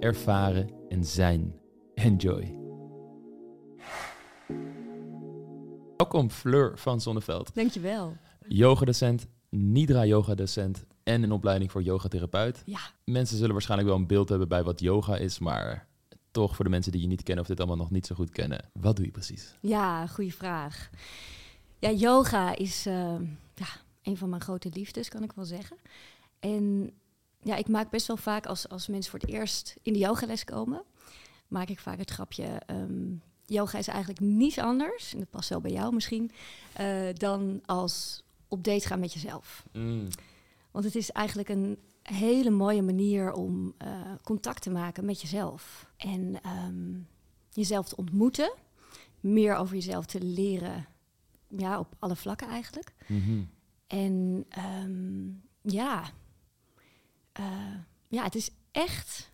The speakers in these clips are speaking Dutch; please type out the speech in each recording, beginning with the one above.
ervaren en zijn. Enjoy. Welkom Fleur van Zonneveld, Dankjewel. yogadocent, Nidra yogadocent en een opleiding voor yogatherapeut. Ja, Mensen zullen waarschijnlijk wel een beeld hebben bij wat yoga is, maar toch voor de mensen die je niet kennen of dit allemaal nog niet zo goed kennen. Wat doe je precies? ja, goede vraag. Ja, yoga is eh, ja, een van mijn grote liefdes, kan ik wel zeggen. En ja, ik maak best wel vaak als, als mensen voor het eerst in de yogales komen, maak ik vaak het grapje. ehm, yoga is eigenlijk niets anders, en dat past wel bij jou misschien, eh, dan als op date gaan met jezelf. Want het is eigenlijk een hele mooie manier om eh, contact te maken met jezelf. En ehm, jezelf te ontmoeten. Meer over jezelf te leren. Ja, op alle vlakken eigenlijk. Mhm. En ehm, ja, eh, ja, het is echt,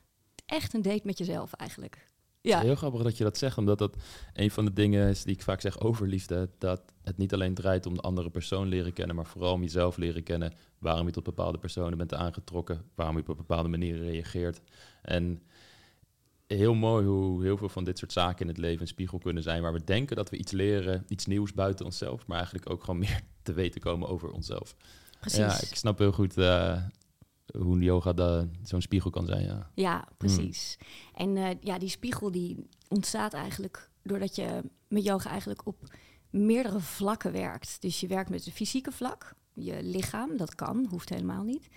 echt een date met jezelf eigenlijk. Het is Ja, heel grappig dat je dat zegt, omdat dat een van de dingen is die ik vaak zeg over liefde. Dat het niet alleen draait om de andere persoon leren kennen, maar vooral om jezelf leren kennen. Waarom je tot bepaalde personen bent aangetrokken, waarom je op een bepaalde manier reageert. En heel mooi hoe heel veel van dit soort zaken in het leven een spiegel kunnen zijn. Waar we denken dat we iets leren, iets nieuws buiten onszelf, maar eigenlijk ook gewoon meer te weten komen over onszelf. precies. Ja, ik snap heel goed eh, hoe yoga zo'n spiegel kan zijn. Ja. Ja, precies. En eh, ja, die spiegel die ontstaat eigenlijk doordat je met yoga eigenlijk op meerdere vlakken werkt. Dus je werkt met het fysieke vlak, je lichaam, dat kan, hoeft helemaal niet.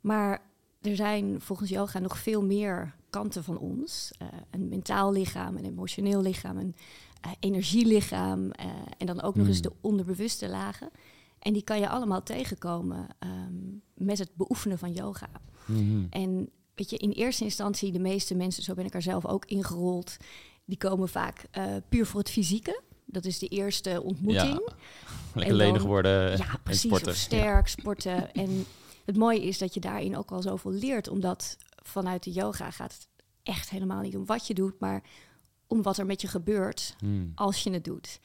Maar er zijn volgens yoga nog veel meer kanten van ons. Eh, een mentaal lichaam, een emotioneel lichaam, een eh, energielichaam en dan ook nog eens Hmm. de onderbewuste lagen. En die kan je allemaal tegenkomen ehm, met het beoefenen van yoga. Mhm. En weet je, in eerste instantie, de meeste mensen, zo ben ik er zelf ook ingerold, die komen vaak eh, puur voor het fysieke. Dat is de eerste ontmoeting. Ja, lekker En lenig worden Ja, en precies. sporten. Of sterk, sporten. En het mooie is dat je daarin ook al zoveel leert, omdat vanuit de yoga gaat het echt helemaal niet om wat je doet, maar om wat er met je gebeurt. Hmm. als je het doet.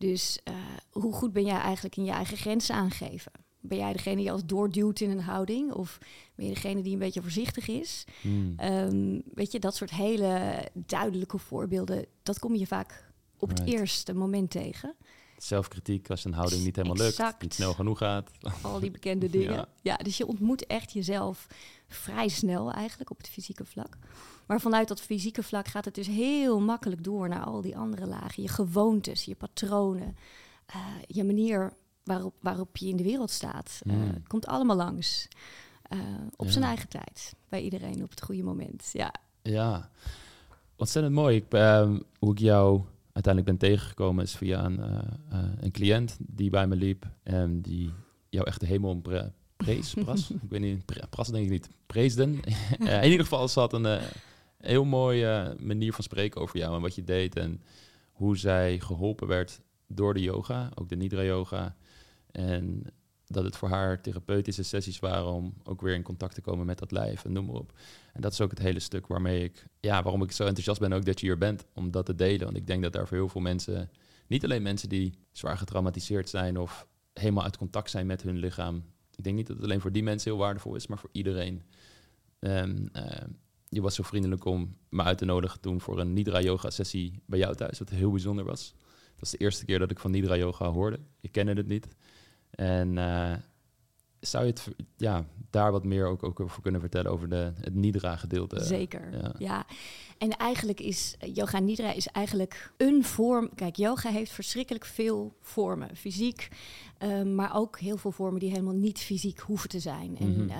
Dus eh, hoe goed ben jij eigenlijk in je eigen grenzen aangeven? Ben jij degene die als doorduwt in een houding? Of ben je degene die een beetje voorzichtig is? Hmm. Ehm, weet je, dat soort hele duidelijke voorbeelden, dat kom je vaak op het eerste moment tegen. Zelfkritiek als een houding niet helemaal lukt, niet snel genoeg gaat. Al die bekende dingen. Ja. Ja. dus je ontmoet echt jezelf vrij snel eigenlijk op het fysieke vlak. Maar vanuit dat fysieke vlak gaat het dus heel makkelijk door naar al die andere lagen. Je gewoontes, je patronen, eh, je manier waarop, waarop je in de wereld staat. Eh, Mm. komt allemaal langs. Eh, op Ja. zijn eigen tijd. Bij iedereen op het goede moment. Ja. Ja, ontzettend mooi. Ik, ehm, hoe ik jou uiteindelijk ben tegengekomen is via een, een cliënt die bij me liep en die jou echt de hemel pre- prees, pras. ik weet niet, pras denk ik niet, preesden. In ieder geval, ze had een heel mooie manier van spreken over jou en wat je deed en hoe zij geholpen werd door de yoga, ook de Nidra yoga. En dat het voor haar therapeutische sessies waren om ook weer in contact te komen met dat lijf en noem maar op. En dat is ook het hele stuk waarmee ik, ja, waarom ik zo enthousiast ben ook dat je hier bent, om dat te delen. Want ik denk dat daar voor heel veel mensen, niet alleen mensen die zwaar getraumatiseerd zijn of helemaal uit contact zijn met hun lichaam. Ik denk niet dat het alleen voor die mensen heel waardevol is, maar voor iedereen. En, eh, je was zo vriendelijk om me uit te nodigen toen voor een Nidra yoga sessie bij jou thuis, wat heel bijzonder was. Dat was de eerste keer dat ik van Nidra yoga hoorde. Ik kende het niet. En eh, zou je het ja, daar wat meer ook, ook over kunnen vertellen over de, het Nidra gedeelte? Zeker. ja. Ja. En eigenlijk is eh, yoga nidra is eigenlijk een vorm. Kijk, yoga heeft verschrikkelijk veel vormen, fysiek, eh, maar ook heel veel vormen die helemaal niet fysiek hoeven te zijn. Mhm. En eh,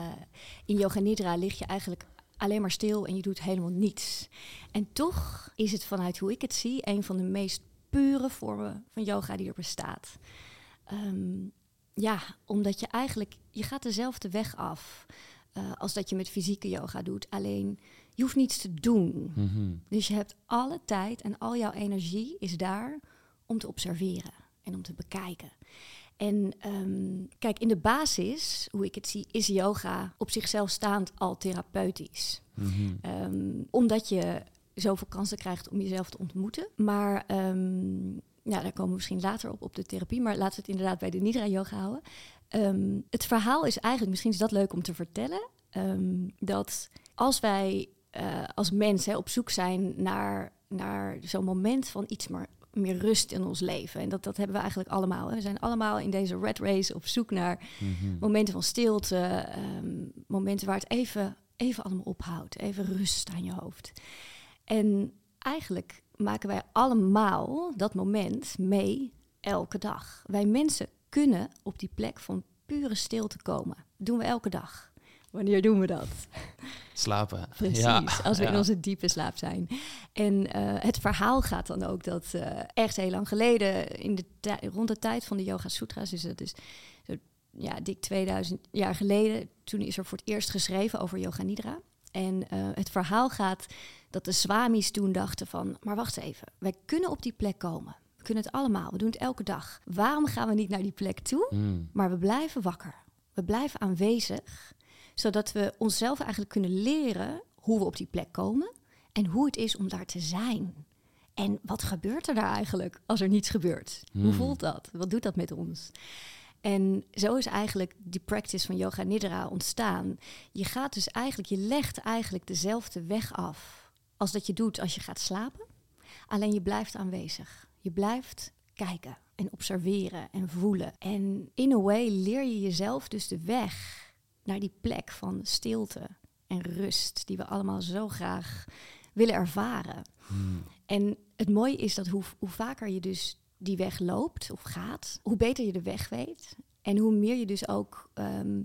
in yoga nidra lig je eigenlijk alleen maar stil en je doet helemaal niets. En toch is het vanuit hoe ik het zie een van de meest pure vormen van yoga die er bestaat. Ehm, ja, omdat je eigenlijk, je gaat dezelfde weg af eh, als dat je met fysieke yoga doet. Alleen Je hoeft niets te doen. Mhm. Dus je hebt alle tijd en al jouw energie is daar om te observeren en om te bekijken. En ehm, kijk, in de basis, hoe ik het zie, is yoga op zichzelf staand al therapeutisch. Mhm. Ehm, omdat je zoveel kansen krijgt om jezelf te ontmoeten. Maar ehm, ja, daar komen we misschien later op, op de therapie. Maar laten we het inderdaad bij de Nidra Yoga houden. Het verhaal is eigenlijk, misschien is dat leuk om te vertellen, dat als wij eh, als mensen op zoek zijn naar, naar zo'n moment van iets meer, meer rust in ons leven. En dat, dat hebben we eigenlijk allemaal. Hè. We zijn allemaal in deze red race op zoek naar Mhm. momenten van stilte, ehm, momenten waar het even, even allemaal ophoudt, even rust aan je hoofd. En eigenlijk maken wij allemaal dat moment mee elke dag. Wij mensen kunnen op die plek van pure stilte komen. doen we elke dag. Wanneer doen we dat? Slapen. Precies, Ja. als we in onze diepe slaap zijn. En eh, het verhaal gaat dan ook dat eh, echt heel lang geleden, in de rond de tijd van de Yoga Sutras, dus dat is zo, ja, dik 2000 jaar geleden, toen is er voor het eerst geschreven over Yoga Nidra. En eh, het verhaal gaat dat de swamis toen dachten van, maar wacht even, wij kunnen op die plek komen. We kunnen het allemaal, we doen het elke dag. Waarom gaan we niet naar die plek toe? Mm. Maar we blijven wakker. We blijven aanwezig, zodat we onszelf eigenlijk kunnen leren hoe we op die plek komen en hoe het is om daar te zijn. En wat gebeurt er daar eigenlijk als er niets gebeurt? Hoe Hmm. voelt dat? Wat doet dat met ons? En zo is eigenlijk die practice van yoga nidra ontstaan. Je gaat dus eigenlijk, je legt eigenlijk dezelfde weg af als dat je doet als je gaat slapen. Alleen je blijft aanwezig. Je blijft kijken en observeren en voelen. En in a way leer je jezelf dus de weg naar die plek van stilte en rust die we allemaal zo graag willen ervaren. Mm. En het mooie is dat hoe, hoe vaker je dus die weg loopt of gaat, hoe beter je de weg weet. En hoe meer je dus ook ehm,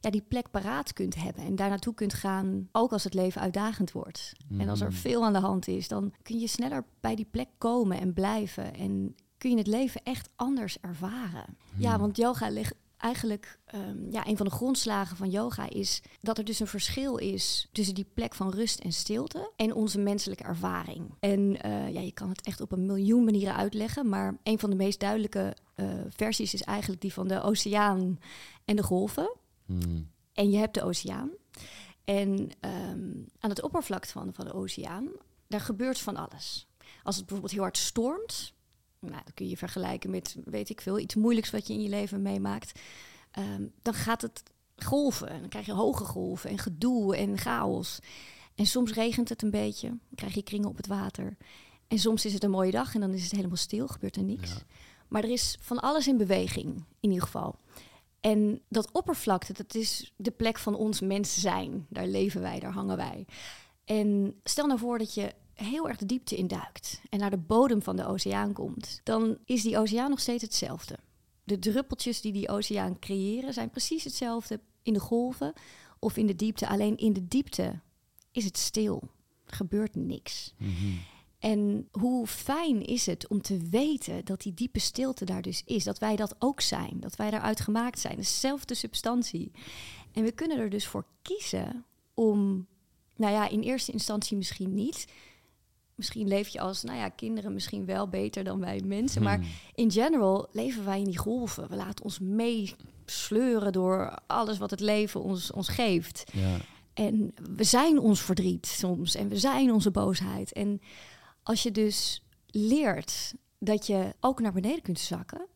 ja, die plek paraat kunt hebben en daar naartoe kunt gaan, ook als het leven uitdagend wordt. En als er Mhm. veel aan de hand is, dan kun je sneller bij die plek komen en blijven. En kun je het leven echt anders ervaren. Ja, Hmm. want yoga legt eigenlijk, ehm, ja, een van de grondslagen van yoga is dat er dus een verschil is tussen die plek van rust en stilte en onze menselijke ervaring. En eh, ja, je kan het echt op een miljoen manieren uitleggen, maar een van de meest duidelijke eh, versies is eigenlijk die van de oceaan en de golven. Mm. En je hebt de oceaan. En ehm, aan het oppervlak van, van de oceaan, daar gebeurt van alles. Als het bijvoorbeeld heel hard stormt, nou, dat kun je vergelijken met, weet ik veel, iets moeilijks wat je in je leven meemaakt. ehm, dan gaat het golven. En dan krijg je hoge golven en gedoe en chaos. En soms regent het een beetje, dan krijg je kringen op het water. En soms is het een mooie dag en dan is het helemaal stil, gebeurt er niks. Ja. Maar er is van alles in beweging, in ieder geval. En dat oppervlakte, dat is de plek van ons mens zijn. Daar leven wij, daar hangen wij. En stel nou voor dat je heel erg de diepte induikt en naar de bodem van de oceaan komt. Dan is die oceaan nog steeds hetzelfde. De druppeltjes die die oceaan creëren zijn precies hetzelfde in de golven of in de diepte. Alleen in de diepte is het stil. Er gebeurt niks. Mhm. En hoe fijn is het om te weten dat die diepe stilte daar dus is. Dat wij dat ook zijn. Dat wij daaruit gemaakt zijn. Dezelfde substantie. En we kunnen er dus voor kiezen om, nou ja, in eerste instantie misschien niet. Misschien leef je als, nou ja, kinderen misschien wel beter dan wij mensen. Maar Mm. in general leven wij in die golven. We laten ons meesleuren door alles wat het leven ons, ons geeft. Ja. En we zijn ons verdriet soms en we zijn onze boosheid. En als je dus leert dat je ook naar beneden kunt zakken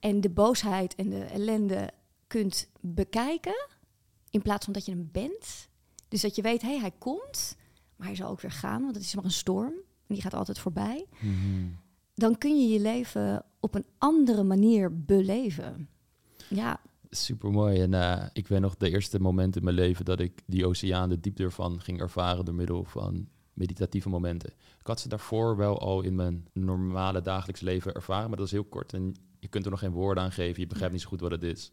en de boosheid en de ellende kunt bekijken in plaats van dat je hem bent. Dus dat je weet, hé, hey, hij komt, maar hij zal ook weer gaan, want het is maar een storm en die gaat altijd voorbij. Mhm. Dan kun je je leven op een andere manier beleven. Ja, Super mooi. En eh, ik weet nog de eerste momenten in mijn leven dat ik die oceaan, de diepte ervan, ging ervaren door middel van meditatieve momenten. Ik had ze daarvoor wel al in mijn normale dagelijks leven ervaren, maar dat is heel kort en je kunt er nog geen woorden aan geven. Je begrijpt niet zo goed wat het is.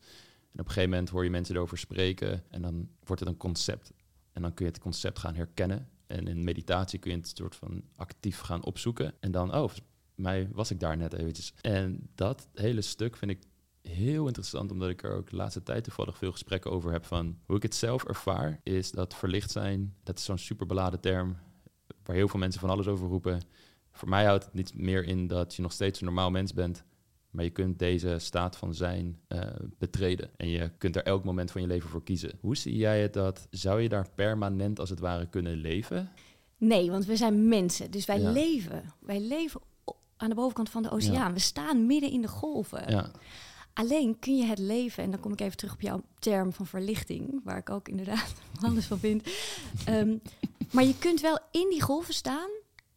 En op een gegeven moment hoor je mensen erover spreken en dan wordt het een concept. En dan kun je het concept gaan herkennen. En in meditatie kun je het soort van actief gaan opzoeken. En dan, oh, mij was ik daar net eventjes. En dat hele stuk vind ik heel interessant, omdat ik er ook de laatste tijd toevallig veel gesprekken over heb van hoe ik het zelf ervaar, is dat verlicht zijn, dat is zo'n super beladen term, waar heel veel mensen van alles over roepen. Voor mij houdt het niet meer in dat je nog steeds een normaal mens bent, maar je kunt deze staat van zijn uh, betreden. En je kunt er elk moment van je leven voor kiezen. Hoe zie jij het dat, zou je daar permanent als het ware kunnen leven? Nee, want we zijn mensen, dus wij leven. Wij leven aan de bovenkant van de oceaan. We staan midden in de golven. Ja. Alleen kun je het leven, en dan kom ik even terug op jouw term van verlichting, waar ik ook inderdaad alles van vind. Ehm, maar je kunt wel in die golven staan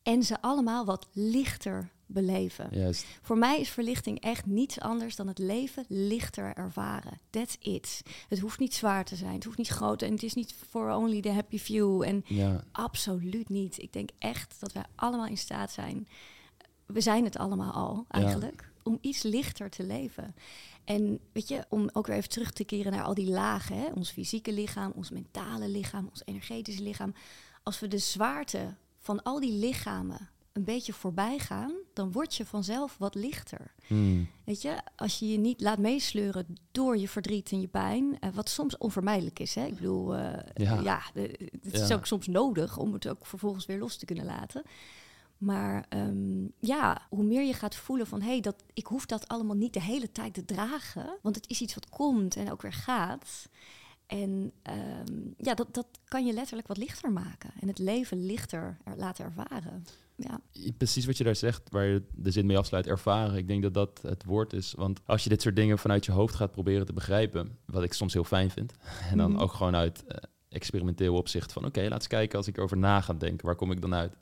en ze allemaal wat lichter beleven. Juist. Voor mij is verlichting echt niets anders dan het leven lichter ervaren. That's it. Het hoeft niet zwaar te zijn, het hoeft niet groot en het is niet for only the happy few. En ja. absoluut niet. Ik denk echt dat wij allemaal in staat zijn. We zijn het allemaal al eigenlijk om iets lichter te leven. En weet je, om ook weer even terug te keren naar al die lagen, hè? ons fysieke lichaam, ons mentale lichaam, ons energetische lichaam. Als we de zwaarte van al die lichamen een beetje voorbij gaan, dan word je vanzelf wat lichter. Hmm. Weet je, als je je niet laat meesleuren door je verdriet en je pijn, uh, wat soms onvermijdelijk is. Hè? Ik bedoel, uh, ja, ja het is ook soms nodig om het ook vervolgens weer los te kunnen laten. Maar um, ja, hoe meer je gaat voelen van hé, hey, dat ik hoef dat allemaal niet de hele tijd te dragen, want het is iets wat komt en ook weer gaat. En um, ja, dat, dat kan je letterlijk wat lichter maken en het leven lichter er laten ervaren. Ja. Precies wat je daar zegt, waar je de zin mee afsluit, ervaren. Ik denk dat dat het woord is. Want als je dit soort dingen vanuit je hoofd gaat proberen te begrijpen, wat ik soms heel fijn vind, en dan mhm. ook gewoon uit uh, experimenteel opzicht van oké, laat eens kijken als ik erover na ga denken, waar kom ik dan uit?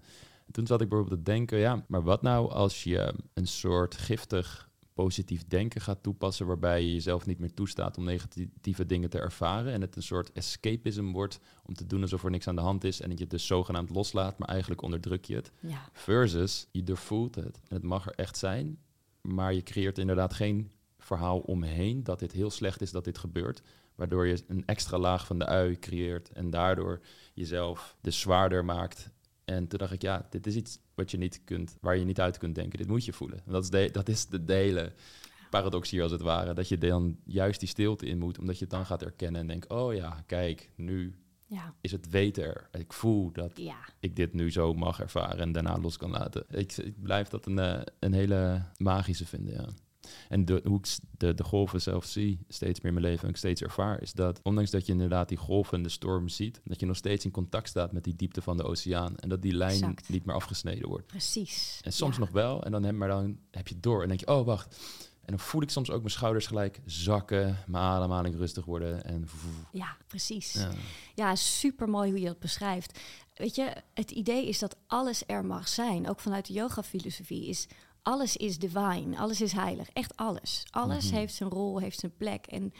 toen zat ik bijvoorbeeld te denken, ja, maar wat nou als je een soort giftig positief denken gaat toepassen, waarbij je jezelf niet meer toestaat om negatieve dingen te ervaren en het een soort escapism wordt om te doen alsof er niks aan de hand is en dat je het dus zogenaamd loslaat, maar eigenlijk onderdruk je het. Ja. Versus, je voelt het en het mag er echt zijn, maar je creëert inderdaad geen verhaal omheen dat dit heel slecht is dat dit gebeurt, waardoor je een extra laag van de ui creëert en daardoor jezelf dus zwaarder maakt en toen dacht ik, ja, dit is iets wat je niet kunt, waar je niet uit kunt denken. Dit moet je voelen. En dat is de, dat is de, hele paradox hier als het ware. Dat je dan juist die stilte in moet, omdat je het dan gaat erkennen en denkt, oh ja, kijk, nu ja. is het weten er. Ik voel dat ik dit nu zo mag ervaren en daarna los kan laten. Ik, ik blijf dat een, eh, een hele magische vinden, ja. En de, hoe ik de, de golven zelf zie, steeds meer in mijn leven en ik steeds ervaar, is dat ondanks dat je inderdaad die golven en de storm ziet, dat je nog steeds in contact staat met die diepte van de oceaan. En dat die lijn niet meer afgesneden wordt. Precies. En soms nog wel, en dan heb, maar dan heb je het door en denk je, oh wacht. En dan voel ik soms ook mijn schouders gelijk zakken, mijn ademhaling rustig worden. En ja, precies. Ja. ja, super mooi hoe je dat beschrijft. Weet je, het idee is dat alles er mag zijn. Ook vanuit de yoga-filosofie is alles is divine, alles is heilig, echt alles. Alles mhm. heeft zijn rol, heeft zijn plek. En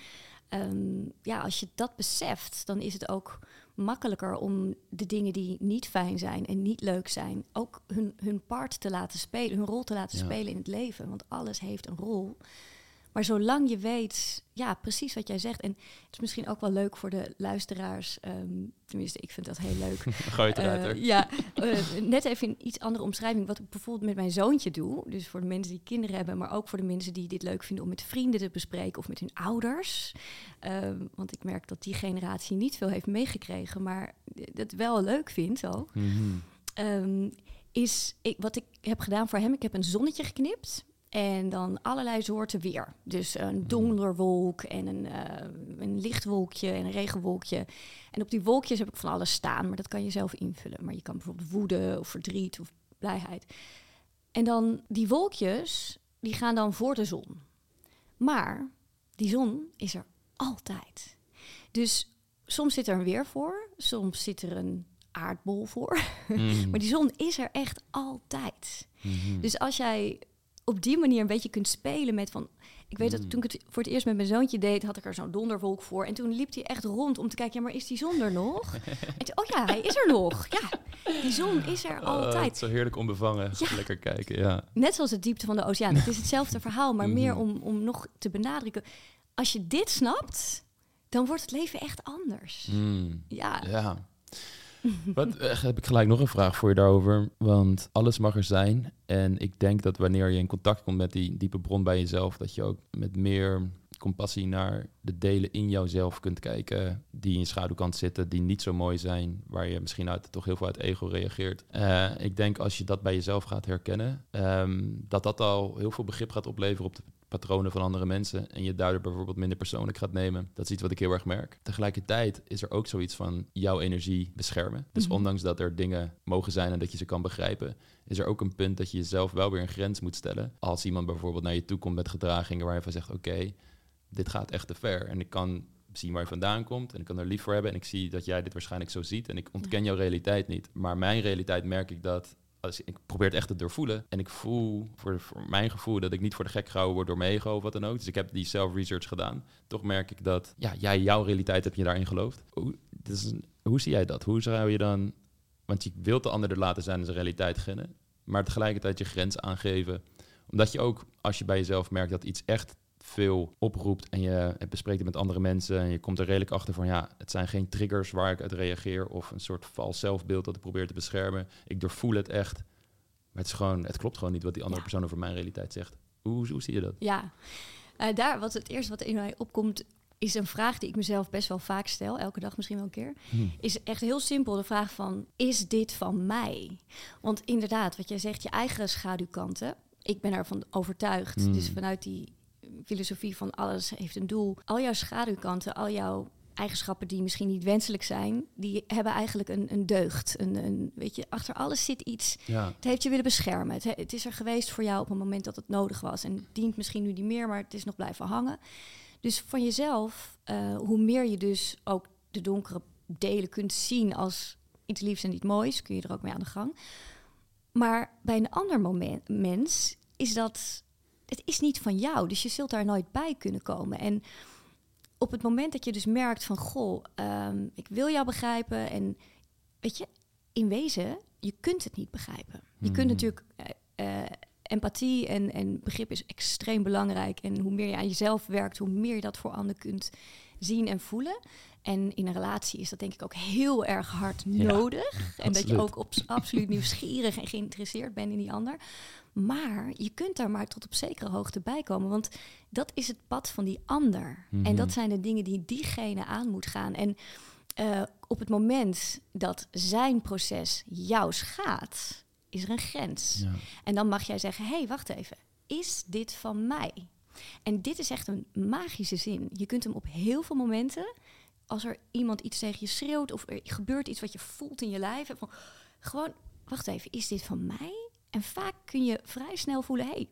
ehm, ja, als je dat beseft, dan is het ook makkelijker om de dingen die niet fijn zijn en niet leuk zijn, ook hun, hun part te laten spelen, hun rol te laten spelen in het leven. Want alles heeft een rol. Maar zolang je weet, ja, precies wat jij zegt. En het is misschien ook wel leuk voor de luisteraars. Ehm, tenminste, ik vind dat heel leuk. Je het eruit, uh, Ja, uh, net even een iets andere omschrijving. Wat ik bijvoorbeeld met mijn zoontje doe. Dus voor de mensen die kinderen hebben, maar ook voor de mensen die dit leuk vinden om met vrienden te bespreken of met hun ouders. Ehm, want ik merk dat die generatie niet veel heeft meegekregen, maar dat wel leuk vindt ook. Mhm. Ehm, is ik, wat ik heb gedaan voor hem, ik heb een zonnetje geknipt. En dan allerlei soorten weer. Dus een hmm. donderwolk en een, uh, een lichtwolkje en een regenwolkje. En op die wolkjes heb ik van alles staan, maar dat kan je zelf invullen. Maar je kan bijvoorbeeld woede of verdriet of blijheid. En dan die wolkjes, die gaan dan voor de zon. Maar die zon is er altijd. Dus soms zit er een weer voor, soms zit er een aardbol voor. Hmm. maar die zon is er echt altijd. Hmm. Dus als jij op die manier een beetje kunt spelen met van... Ik weet dat mm. toen ik het voor het eerst met mijn zoontje deed, had ik er zo'n donderwolk voor. En toen liep hij echt rond om te kijken, ja, maar is die zon er nog? en toen, oh ja, hij is er nog. Ja, die zon is er oh, altijd. zo heerlijk onbevangen. Lekker kijken, ja. Net zoals het diepte van de oceaan. Het is hetzelfde verhaal, maar meer mm-hmm. om, om nog te benadrukken. Als je dit snapt, dan wordt het leven echt anders. Mm. Ja. ja. Wat, eh, heb ik gelijk nog een vraag voor je daarover. Want alles mag er zijn. En ik denk dat wanneer je in contact komt met die diepe bron bij jezelf, dat je ook met meer compassie naar de delen in jouzelf kunt kijken die in je schaduwkant zitten, die niet zo mooi zijn, waar je misschien uit, toch heel veel uit ego reageert. Uh, ik denk als je dat bij jezelf gaat herkennen, um, dat dat al heel veel begrip gaat opleveren op de patronen van andere mensen en je daardoor bijvoorbeeld minder persoonlijk gaat nemen. Dat is iets wat ik heel erg merk. Tegelijkertijd is er ook zoiets van jouw energie beschermen. Dus mhm. ondanks dat er dingen mogen zijn en dat je ze kan begrijpen, is er ook een punt dat je jezelf wel weer een grens moet stellen. Als iemand bijvoorbeeld naar je toe komt met gedragingen waar je van zegt: Oké, dit gaat echt te ver. En ik kan zien waar je vandaan komt en ik kan er lief voor hebben. En ik zie dat jij dit waarschijnlijk zo ziet. En ik ontken jouw realiteit niet. Maar mijn realiteit merk ik dat als ik probeer het echt te doorvoelen. En ik voel voor, voor, mijn gevoel dat ik niet voor de gek gehouden word door mijn of wat dan ook. Dus ik heb die self-research gedaan. Toch merk ik dat ja, jij jouw realiteit heb je daarin geloofd. Hoe, hoe zie jij dat? Hoe zou je dan... Want je wilt de ander er laten zijn en zijn realiteit beginnen. Maar tegelijkertijd je grens aangeven. Omdat je ook, als je bij jezelf merkt dat iets echt veel oproept en je bespreekt het met andere mensen en je komt er redelijk achter van ja, het zijn geen triggers waar ik uit reageer of een soort vals zelfbeeld dat ik probeer te beschermen. Ik doorvoel het echt. Maar het, is gewoon, het klopt gewoon niet wat die andere persoon over mijn realiteit zegt. Hoe, hoe zie je dat? Ja, uh, daar wat het eerste wat in mij opkomt is een vraag die ik mezelf best wel vaak stel, elke dag misschien wel een keer. Hmm. Is echt heel simpel de vraag van, is dit van mij? Want inderdaad, wat jij zegt, je eigen schaduwkanten. Ik ben ervan overtuigd. Hmm. Dus vanuit die filosofie van alles heeft een doel. Al jouw schaduwkanten, al jouw eigenschappen die misschien niet wenselijk zijn, die hebben eigenlijk een, een deugd. Een, een, weet je, achter alles zit iets. Ja. Het heeft je willen beschermen. Het, het, is er geweest voor jou op een moment dat het nodig was. En dient misschien nu niet meer, maar het is nog blijven hangen. Dus van jezelf, uh, hoe meer je dus ook de donkere delen kunt zien als iets liefs en iets moois, kun je er ook mee aan de gang. Maar bij een ander moment, mens is dat het is niet van jou. Dus je zult daar nooit bij kunnen komen. En op het moment dat je dus merkt van, goh, um, ik wil jou begrijpen. En weet je, in wezen, je kunt het niet begrijpen. Je kunt mhm. natuurlijk, uh, empathie en, en begrip is extreem belangrijk. En hoe meer je aan jezelf werkt, hoe meer je dat voor anderen kunt zien en voelen. En in een relatie is dat denk ik ook heel erg hard nodig. En dat je ook op, absoluut nieuwsgierig en geïnteresseerd bent in die ander. Maar je kunt daar maar tot op zekere hoogte bij komen. Want dat is het pad van die ander. En mhm. dat zijn de dingen die diegene aan moet gaan. En uh, op het moment dat zijn proces jou schaadt, is er een grens. Ja. En dan mag jij zeggen: hé, hey, wacht even. Is dit van mij? En dit is echt een magische zin. Je kunt hem op heel veel momenten, als er iemand iets tegen je schreeuwt of er gebeurt iets wat je voelt in je lijf, van, gewoon, wacht even, is dit van mij? En vaak kun je vrij snel voelen, hey,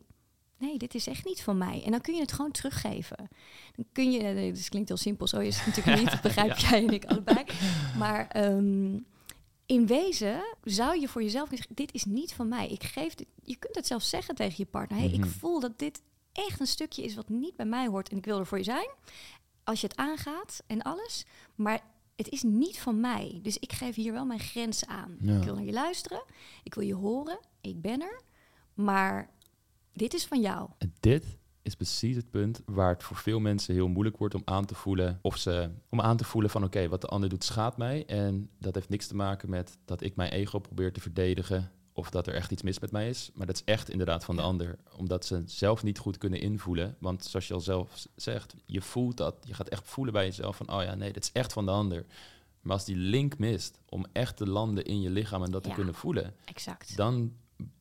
nee, dit is echt niet van mij. En dan kun je het gewoon teruggeven. Dan kun je, nee, dit klinkt heel simpel, zo is het natuurlijk niet, dat begrijp jij en ik allebei. Maar um, in wezen zou je voor jezelf zeggen, dit is niet van mij. Ik geef dit, je kunt het zelfs zeggen tegen je partner, hey, ik mhm. voel dat dit echt een stukje is wat niet bij mij hoort en ik wil er voor je zijn. Als je het aangaat en alles, maar het is niet van mij. Dus ik geef hier wel mijn grens aan. Ik wil naar je luisteren, ik wil je horen, ik ben er, maar dit is van jou. En dit is precies het punt waar het voor veel mensen heel moeilijk wordt om aan te voelen of ze om aan te voelen van oké, wat de ander doet schaadt mij en dat heeft niks te maken met dat ik mijn ego probeer te verdedigen of dat er echt iets mis met mij is. Maar dat is echt inderdaad van de ander. Omdat ze zelf niet goed kunnen invoelen. Want zoals je al zelf zegt, je voelt dat. Je gaat echt voelen bij jezelf van, oh ja, nee, dat is echt van de ander. Maar als die link mist om echt te landen in je lichaam en dat te kunnen voelen, exact. dan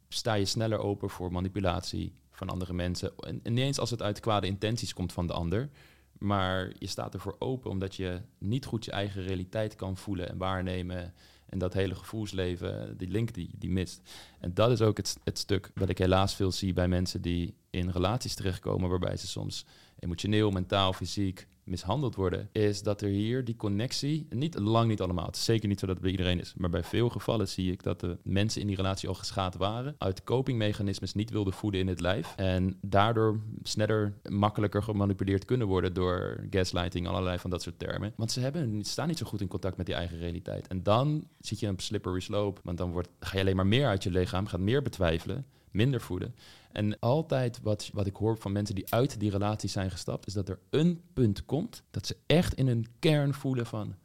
sta je sneller open voor manipulatie van andere mensen. En, en niet eens als het uit kwade intenties komt van de ander. Maar je staat ervoor open omdat je niet goed je eigen realiteit kan voelen en waarnemen. En dat hele gevoelsleven, die link die, die mist. En dat is ook het, het stuk wat ik helaas veel zie bij mensen die in relaties terechtkomen, waarbij ze soms emotioneel, mentaal, fysiek mishandeld worden, is dat er hier die connectie, niet lang niet allemaal, het is zeker niet zo dat het bij iedereen is, maar bij veel gevallen zie ik dat de mensen in die relatie al geschaad waren, uit copingmechanismes niet wilden voeden in het lijf en daardoor sneller, makkelijker gemanipuleerd kunnen worden door gaslighting, allerlei van dat soort termen. Want ze hebben, staan niet zo goed in contact met die eigen realiteit. En dan zit je een slippery slope, want dan wordt, ga je alleen maar meer uit je lichaam, gaat meer betwijfelen, minder voeden. En altijd wat, wat ik hoor van mensen die uit die relatie zijn gestapt, is dat er een punt komt dat ze echt in hun kern voelen van,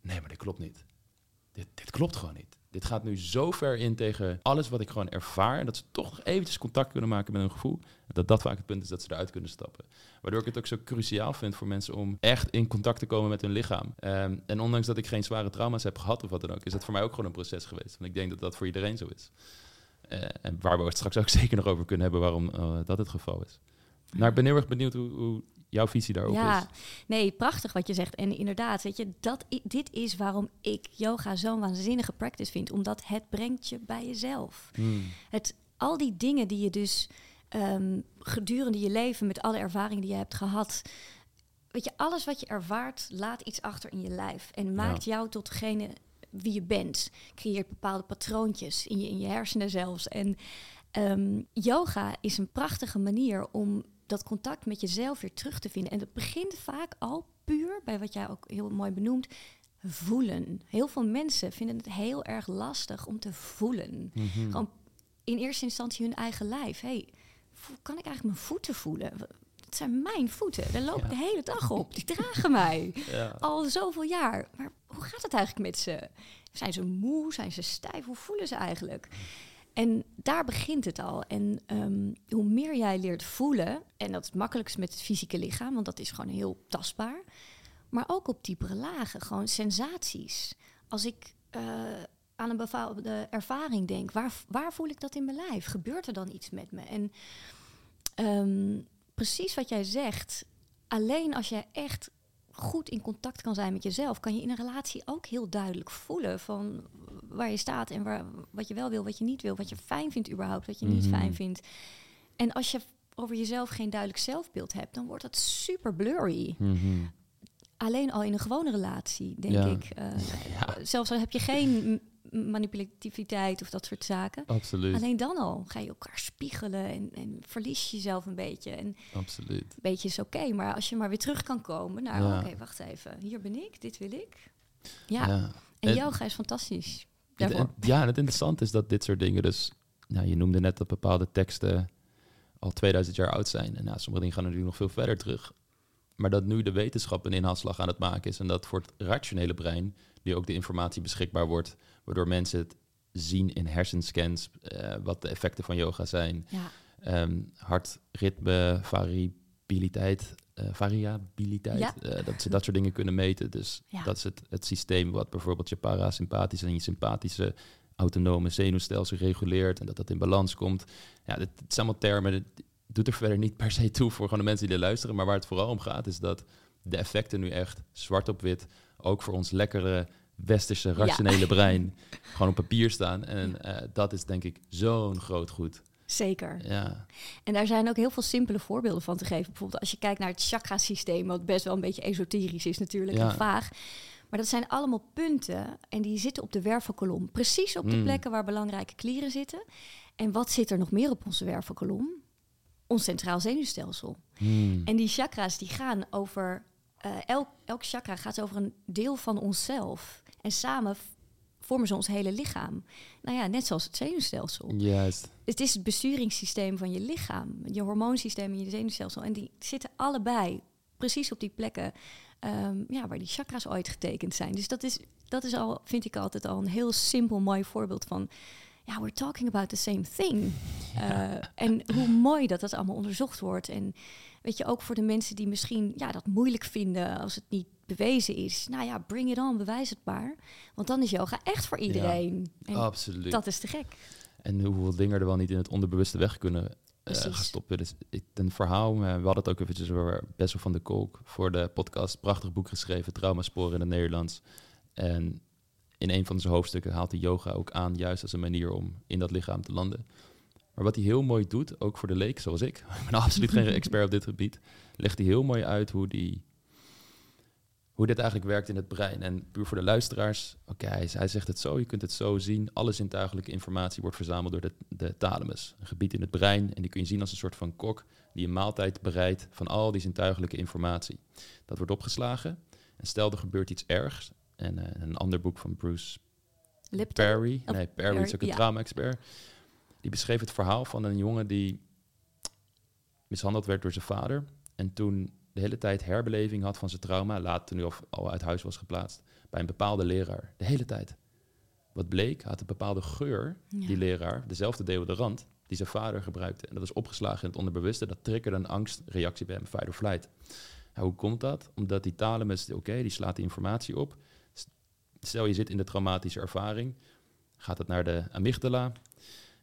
nee, maar dit klopt niet. dit, dit klopt gewoon niet. Dit gaat nu zo ver in tegen alles wat ik gewoon ervaar. En dat ze toch nog eventjes contact kunnen maken met hun gevoel. Dat dat vaak het punt is dat ze eruit kunnen stappen. Waardoor ik het ook zo cruciaal vind voor mensen om echt in contact te komen met hun lichaam. Ehm, en ondanks dat ik geen zware trauma's heb gehad of wat dan ook, is dat voor mij ook gewoon een proces geweest. Want ik denk dat dat voor iedereen zo is. Eh, en waar we het straks ook zeker nog over kunnen hebben waarom uh, dat het geval is. Nou, ik ben heel erg benieuwd hoe, hoe jouw visie daarop ja, nee, prachtig wat je zegt. En inderdaad, weet je, dat, dit is waarom ik yoga zo'n waanzinnige practice vind. Omdat het brengt je bij jezelf. Hmm. Het, al die dingen die je dus um, gedurende je leven, met alle ervaringen die je hebt gehad... Weet je, alles wat je ervaart, laat iets achter in je lijf. En maakt jou tot degene wie je bent. Creëert bepaalde patroontjes in je, in je hersenen zelfs. En um, yoga is een prachtige manier om dat contact met jezelf weer terug te vinden. En dat begint vaak al puur bij wat jij ook heel mooi benoemt. Voelen. Heel veel mensen vinden het heel erg lastig om te voelen. Mm Gewoon in eerste instantie hun eigen lijf. Hey, kan ik eigenlijk mijn voeten voelen? Het zijn mijn voeten. Daar loop ik de hele dag op. Die dragen mij. Ja. Al zoveel jaar. Maar hoe gaat het eigenlijk met ze? Zijn ze moe? Zijn ze stijf? Hoe voelen ze eigenlijk? En daar begint het al. En um, hoe meer jij leert voelen, en dat is het makkelijkst met het fysieke lichaam, want dat is gewoon heel tastbaar. Maar ook op diepere lagen, gewoon sensaties. Als ik uh, aan een bepaalde ervaring denk, waar, waar voel ik dat in mijn lijf? Gebeurt er dan iets met me? En um, precies wat jij zegt, alleen als jij echt goed in contact kan zijn met jezelf, kan je in een relatie ook heel duidelijk voelen van waar je staat en waar, wat je wel wil, wat je niet wil, wat je fijn vindt überhaupt, wat je niet mhm. fijn vindt. En als je over jezelf geen duidelijk zelfbeeld hebt, dan wordt dat super blurry. Mhm. Alleen al in een gewone relatie, denk ik. Uh, ja. Zelfs al heb je geen manipulativiteit of dat soort zaken. Absoluut. Alleen dan al ga je elkaar spiegelen en, en verlies jezelf een beetje. En Absoluut. Een beetje is oké, maar als je maar weer terug kan komen naar, ja. oké, wacht even, hier ben ik, dit wil ik. Ja, ja. en yoga is fantastisch. Het, ja, en het interessante is dat dit soort dingen dus, nou, je noemde net dat bepaalde teksten al 2000 jaar oud zijn. En nou, sommige dingen gaan natuurlijk nog veel verder terug. Maar dat nu de wetenschap een inhaalslag aan het maken is en dat voor het rationele brein, die ook de informatie beschikbaar wordt, waardoor mensen het zien in hersenscans, uh, wat de effecten van yoga zijn. Ja. Um, hartritme, variabiliteit, uh, variabiliteit, uh, dat ze dat soort dingen kunnen meten. Dus dat is het, het systeem wat bijvoorbeeld je parasympathische en je sympathische autonome zenuwstelsel reguleert en dat dat in balans komt. Ja, het zijn allemaal termen, het doet er verder niet per se toe voor gewoon de mensen die er luisteren, maar waar het vooral om gaat is dat de effecten nu echt zwart op wit ook voor ons lekkere westerse rationele brein gewoon op papier staan. En uh, dat is denk ik zo'n groot goed. Zeker. Ja. En daar zijn ook heel veel simpele voorbeelden van te geven. Bijvoorbeeld als je kijkt naar het chakra-systeem, wat best wel een beetje esoterisch is natuurlijk ja. en vaag. Maar dat zijn allemaal punten en die zitten op de wervelkolom. Precies op de mm. plekken waar belangrijke klieren zitten. En wat zit er nog meer op onze wervelkolom? Ons centraal zenuwstelsel. Mm. En die chakra's die gaan over... Uh, elk, elk chakra gaat over een deel van onszelf. En samen vormen ze ons hele lichaam. Nou ja, net zoals het zenuwstelsel. Juist. Het is het besturingssysteem van je lichaam, je hormoonsysteem en je zenuwstelsel. En die zitten allebei precies op die plekken um, ja, waar die chakras ooit getekend zijn. Dus dat is, dat is al, vind ik altijd al een heel simpel, mooi voorbeeld van. Ja, we're talking about the same thing. Uh, en hoe mooi dat dat allemaal onderzocht wordt. En weet je, ook voor de mensen die misschien ja, dat moeilijk vinden als het niet bewezen is. Nou ja, bring it on, bewijs het maar. Want dan is yoga echt voor iedereen. Ja, absoluut. Dat is te gek. En hoeveel dingen er wel niet in het onderbewuste weg kunnen uh, gestopt worden. Dus een verhaal, uh, we hadden het ook eventjes over Bessel van de Kolk voor de podcast. Prachtig boek geschreven, Traumasporen in het Nederlands. En in een van zijn hoofdstukken haalt hij yoga ook aan, juist als een manier om in dat lichaam te landen. Maar wat hij heel mooi doet, ook voor de leek zoals ik, ik ben absoluut geen expert op dit gebied, legt hij heel mooi uit hoe die hoe dit eigenlijk werkt in het brein. En puur voor de luisteraars, oké, hij, zegt het zo, je kunt het zo zien. Alle zintuigelijke informatie wordt verzameld door de, de thalamus, een gebied in het brein. En die kun je zien als een soort van kok die een maaltijd bereidt van al die zintuigelijke informatie. Dat wordt opgeslagen. En stel er gebeurt iets ergs. En uh, een ander boek van Bruce Lipton? Perry, nee, Perry is ook een ja. trauma-expert. Die beschreef het verhaal van een jongen die mishandeld werd door zijn vader. En toen de hele tijd herbeleving had van zijn trauma, later nu al, al uit huis was geplaatst, bij een bepaalde leraar. De hele tijd. Wat bleek, had een bepaalde geur, Ja. die leraar, dezelfde deodorant, die zijn vader gebruikte. En dat is opgeslagen in het onderbewuste. Dat triggerde een angstreactie bij hem, fight or flight. Ja, hoe komt dat? Omdat die thalamus, oké, die slaat die informatie op. Stel je zit in de traumatische ervaring, gaat het naar de amygdala.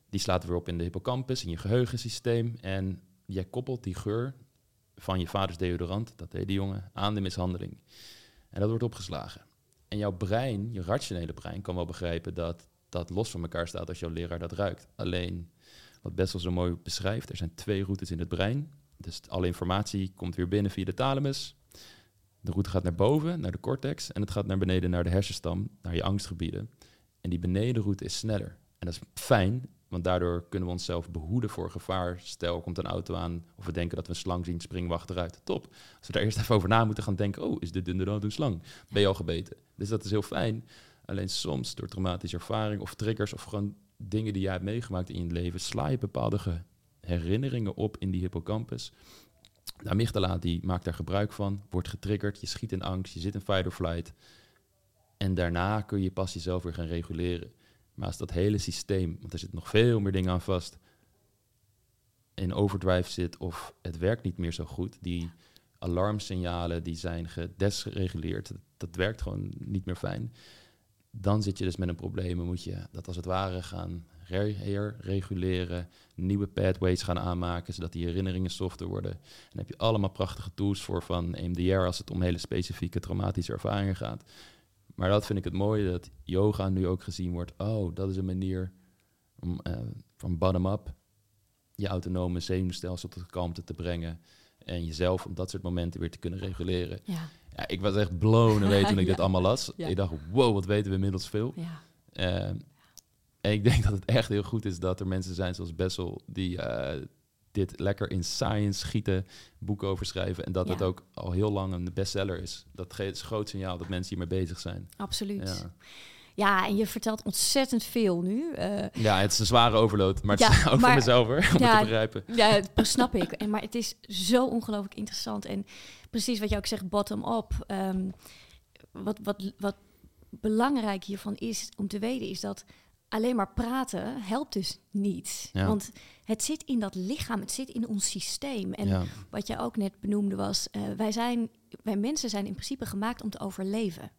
Die slaat weer op in de hippocampus, in je geheugensysteem. En jij koppelt die geur van je vaders deodorant, dat deed die jongen, aan de mishandeling. En dat wordt opgeslagen. En jouw brein, je rationele brein, kan wel begrijpen dat dat los van elkaar staat als jouw leraar dat ruikt. Alleen, wat Bessel zo mooi beschrijft, er zijn twee routes in het brein. Dus alle informatie komt weer binnen via de thalamus. De route gaat naar boven, naar de cortex. En het gaat naar beneden, naar de hersenstam, naar je angstgebieden. En die benedenroute is sneller. En dat is fijn, want daardoor kunnen we onszelf behoeden voor gevaar. Stel, komt een auto aan of we denken dat we een slang zien, springen we achteruit. Top. Als we daar eerst even over na moeten gaan denken, oh, is dit inderdaad een slang? Ben je al gebeten? Dus dat is heel fijn. Alleen soms door traumatische ervaring of triggers of gewoon dingen die jij hebt meegemaakt in je leven, sla je bepaalde ge- herinneringen op in die hippocampus. De amygdala die maakt daar gebruik van, wordt getriggerd, je schiet in angst, je zit in fight or flight. En daarna kun je pas jezelf weer gaan reguleren. Maar als dat hele systeem, want er zitten nog veel meer dingen aan vast, in overdrive zit of het werkt niet meer zo goed, die alarmsignalen die zijn gedesreguleerd, dat, werkt gewoon niet meer fijn. Dan zit je dus met een probleem en moet je dat als het ware gaan re- herreguleren, nieuwe pathways gaan aanmaken, zodat die herinneringen softer worden. En heb je allemaal prachtige tools voor van EMDR als het om hele specifieke traumatische ervaringen gaat. Maar dat vind ik het mooie, dat yoga nu ook gezien wordt. Oh, dat is een manier om eh, van bottom-up je autonome zenuwstelsel tot kalmte te brengen. En jezelf op dat soort momenten weer te kunnen reguleren. Ja, Ja, ik was echt blown away toen ik Ja. dit allemaal las. Ja. Ik dacht, wow, wat weten we inmiddels veel. ja. Eh, en ik denk dat het echt heel goed is dat er mensen zijn zoals Bessel... die eh, dit lekker in science schieten, boeken over schrijven... en dat Ja. het ook al heel lang een bestseller is. Dat ge- is een groot signaal dat mensen hiermee bezig zijn. absoluut. Ja. Ja. en je vertelt ontzettend veel nu. Eh, ja, het is een zware overload, maar het Ja, is ook voor mezelf hoor, om Ja, het te begrijpen. Ja, dat snap ik. En, maar het is zo ongelooflijk interessant. En precies wat je ook zegt, bottom-up. Ehm, wat, wat, wat belangrijk hiervan is om te weten, is dat alleen maar praten helpt dus niet. Ja. Want het zit in dat lichaam, het zit in ons systeem. En ja. wat je ook net benoemde was, eh, wij, zijn, wij mensen zijn in principe gemaakt om te overleven.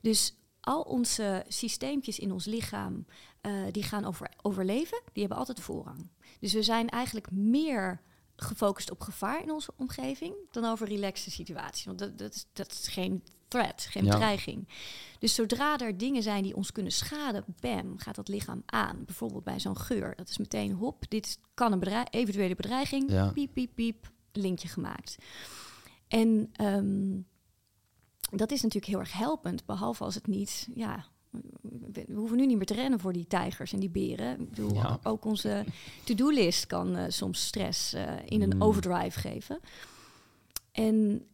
Dus al onze systeempjes in ons lichaam, eh, die gaan over overleven, die hebben altijd voorrang. Dus we zijn eigenlijk meer gefocust op gevaar in onze omgeving dan over relaxte situaties. Want dat, dat, is, dat is geen threat, geen Ja. bedreiging. Dus zodra er dingen zijn die ons kunnen schaden, bam, gaat dat lichaam aan. Bijvoorbeeld bij zo'n geur. Dat is meteen hop, dit kan een bedreig, eventuele bedreiging. Ja. Piep, piep, piep, linkje gemaakt. En ehm, dat is natuurlijk heel erg helpend, behalve als het niet, ja, we hoeven nu niet meer te rennen voor die tijgers en die beren. Ik bedoel, Ja. ook onze to-do-list kan eh, soms stress eh, in een Mm. overdrive geven. En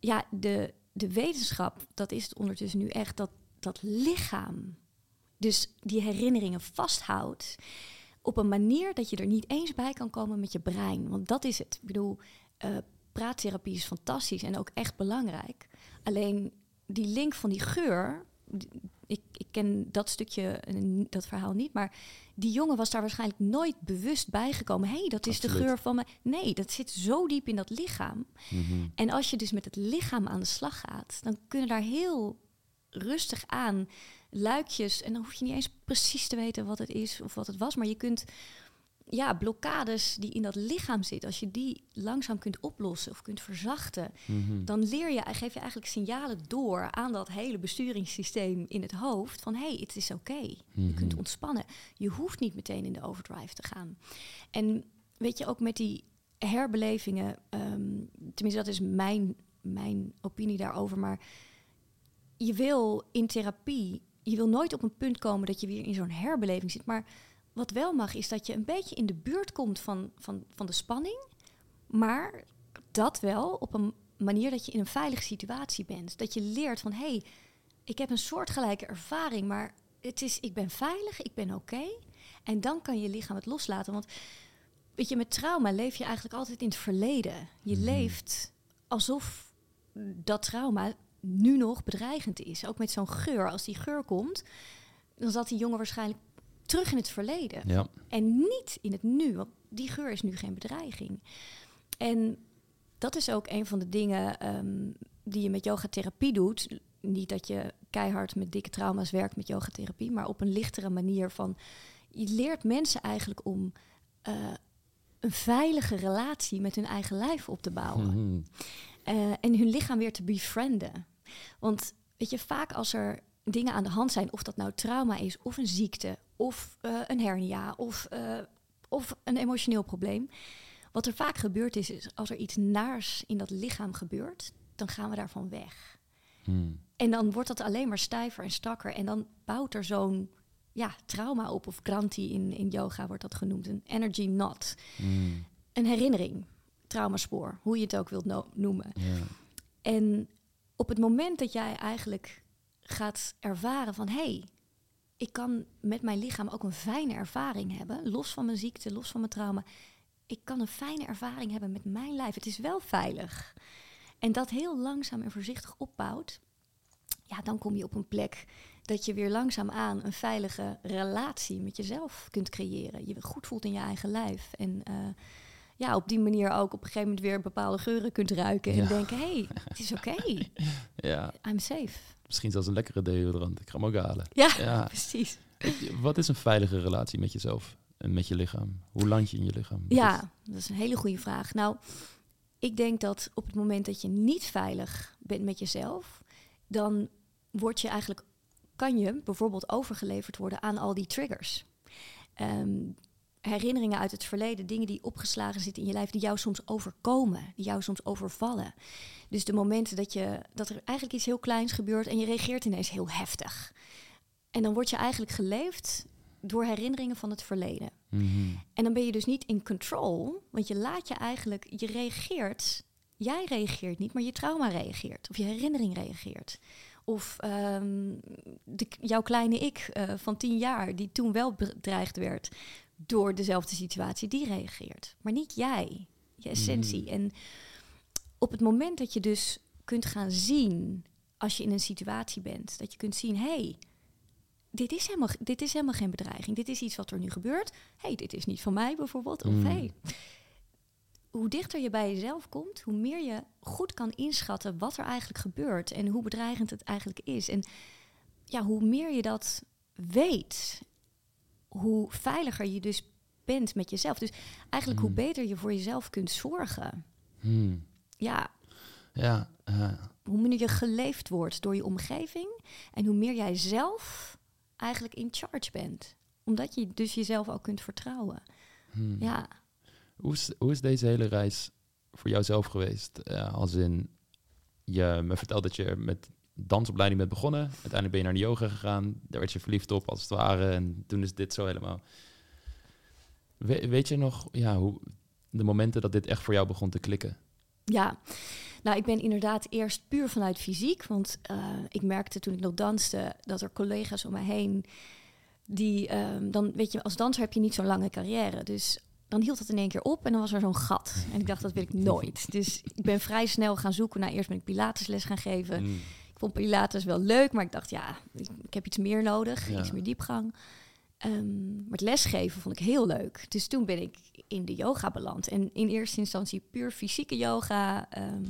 ja, de, de wetenschap, dat is het ondertussen nu echt, dat dat lichaam dus die herinneringen vasthoudt op een manier dat je er niet eens bij kan komen met je brein. Want dat is het. Ik bedoel, eh, praattherapie is fantastisch en ook echt belangrijk. Alleen die link van die geur, ik, ik ken dat stukje, eh, dat verhaal niet, maar die jongen was daar waarschijnlijk nooit bewust bijgekomen. Hé, hey, dat is de geur van me. Nee, dat zit zo diep in dat lichaam. Mhm. En als je dus met het lichaam aan de slag gaat, dan kunnen daar heel rustig aan luikjes. En dan hoef je niet eens precies te weten wat het is of wat het was. Maar je kunt, ja, blokkades die in dat lichaam zitten, als je die langzaam kunt oplossen of kunt verzachten, Mhm. dan leer je, geef je eigenlijk signalen door aan dat hele besturingssysteem in het hoofd van hé, hey, het is oké. Je kunt Mhm. ontspannen. Je hoeft niet meteen in de overdrive te gaan. En weet je, ook met die herbelevingen, ehm, tenminste dat is mijn, mijn opinie daarover, maar je wil in therapie, je wil nooit op een punt komen dat je weer in zo'n herbeleving zit. Maar wat wel mag, is dat je een beetje in de buurt komt van, van, van de spanning, maar dat wel op een manier dat je in een veilige situatie bent. Dat je leert van, hé, hey, ik heb een soortgelijke ervaring, maar het is, ik ben veilig, ik ben oké. En dan kan je lichaam het loslaten. Want weet je, met trauma leef je eigenlijk altijd in het verleden. Je Mhm. leeft alsof dat trauma nu nog bedreigend is. Ook met zo'n geur. Als die geur komt, dan zat die jongen waarschijnlijk terug in het verleden. Ja. En niet in het nu, want die geur is nu geen bedreiging. En dat is ook een van de dingen ehm, die je met yogatherapie doet. Niet dat je keihard met dikke trauma's werkt met yogatherapie, maar op een lichtere manier van je leert mensen eigenlijk om eh, een veilige relatie met hun eigen lijf op te bouwen. Mhm. Eh, en hun lichaam weer te befrienden. Want weet je, vaak als er dingen aan de hand zijn, of dat nou trauma is, of een ziekte, of eh, een hernia, of, eh, of een emotioneel probleem. Wat er vaak gebeurt is, is, als er iets naars in dat lichaam gebeurt, dan gaan we daarvan weg. Mhm. En dan wordt dat alleen maar stijver en strakker. En dan bouwt er zo'n ja, trauma op, of granti in, in yoga wordt dat genoemd, een energy knot. Mhm. Een herinnering, traumaspoor, hoe je het ook wilt no- noemen. Ja. En op het moment dat jij eigenlijk gaat ervaren van hé, hey, ik kan met mijn lichaam ook een fijne ervaring hebben, los van mijn ziekte, los van mijn trauma. Ik kan een fijne ervaring hebben met mijn lijf. Het is wel veilig. En dat heel langzaam en voorzichtig opbouwt, ja, dan kom je op een plek dat je weer langzaamaan een veilige relatie met jezelf kunt creëren. Je goed voelt in je eigen lijf. En eh, ja, op die manier ook op een gegeven moment weer bepaalde geuren kunt ruiken. En Ja. denken, hé, hey, het is oké. ja, I'm safe. misschien zelfs een lekkere deodorant. Ik ga hem ook halen. Ja, Ja. precies. Wat is een veilige relatie met jezelf en met je lichaam? Hoe land je in je lichaam? Wat Ja, dat is een hele goede vraag. Nou, ik denk dat op het moment dat je niet veilig bent met jezelf, dan word je eigenlijk, kan je bijvoorbeeld overgeleverd worden aan al die triggers. Ehm, herinneringen uit het verleden, dingen die opgeslagen zitten in je lijf, die jou soms overkomen, die jou soms overvallen. Dus de momenten dat, je, dat er eigenlijk iets heel kleins gebeurt en je reageert ineens heel heftig. En dan word je eigenlijk geleefd door herinneringen van het verleden. Mhm. En dan ben je dus niet in control, want je laat je eigenlijk, je reageert, jij reageert niet, maar je trauma reageert, of je herinnering reageert. Of ehm, de, jouw kleine ik eh, van tien jaar, die toen wel bedreigd werd door dezelfde situatie, die reageert. Maar niet jij, je essentie. Mm. En op het moment dat je dus kunt gaan zien, als je in een situatie bent, dat je kunt zien, hé, hey, dit, is helemaal, dit is helemaal geen bedreiging. Dit is iets wat er nu gebeurt. Hé, hey, dit is niet van mij bijvoorbeeld. Of Mm. hey, hoe dichter je bij jezelf komt, hoe meer je goed kan inschatten wat er eigenlijk gebeurt en hoe bedreigend het eigenlijk is. En ja, hoe meer je dat weet, hoe veiliger je dus bent met jezelf. Dus eigenlijk hoe Mm. beter je voor jezelf kunt zorgen. Mhm. Ja, Ja, hoe meer je geleefd wordt door je omgeving en hoe meer jij zelf eigenlijk in charge bent. Omdat je dus jezelf ook kunt vertrouwen. mhm. Ja, Hoe is, hoe is deze hele reis voor jouzelf geweest? Eh, als in, je me vertelt dat je met dansopleiding bent begonnen. Uiteindelijk ben je naar de yoga gegaan. Daar werd je verliefd op, als het ware. En toen is dit zo helemaal... We- weet je nog ja, hoe, de momenten dat dit echt voor jou begon te klikken? ja. Nou, ik ben inderdaad eerst puur vanuit fysiek. Want eh, ik merkte toen ik nog danste dat er collega's om me heen. die ehm, dan, weet je, als danser heb je niet zo'n lange carrière. Dus dan hield het in één keer op en dan was er zo'n gat. En ik dacht, dat wil ik nooit. Dus ik ben vrij snel gaan zoeken naar eerst ben ik Pilatesles gaan geven. Mm. Vond Pilates wel leuk, maar ik dacht, ja, ik, ik heb iets meer nodig, Ja. iets meer diepgang. Ehm, maar het lesgeven vond ik heel leuk. Dus toen ben ik in de yoga beland. En in eerste instantie puur fysieke yoga. ehm,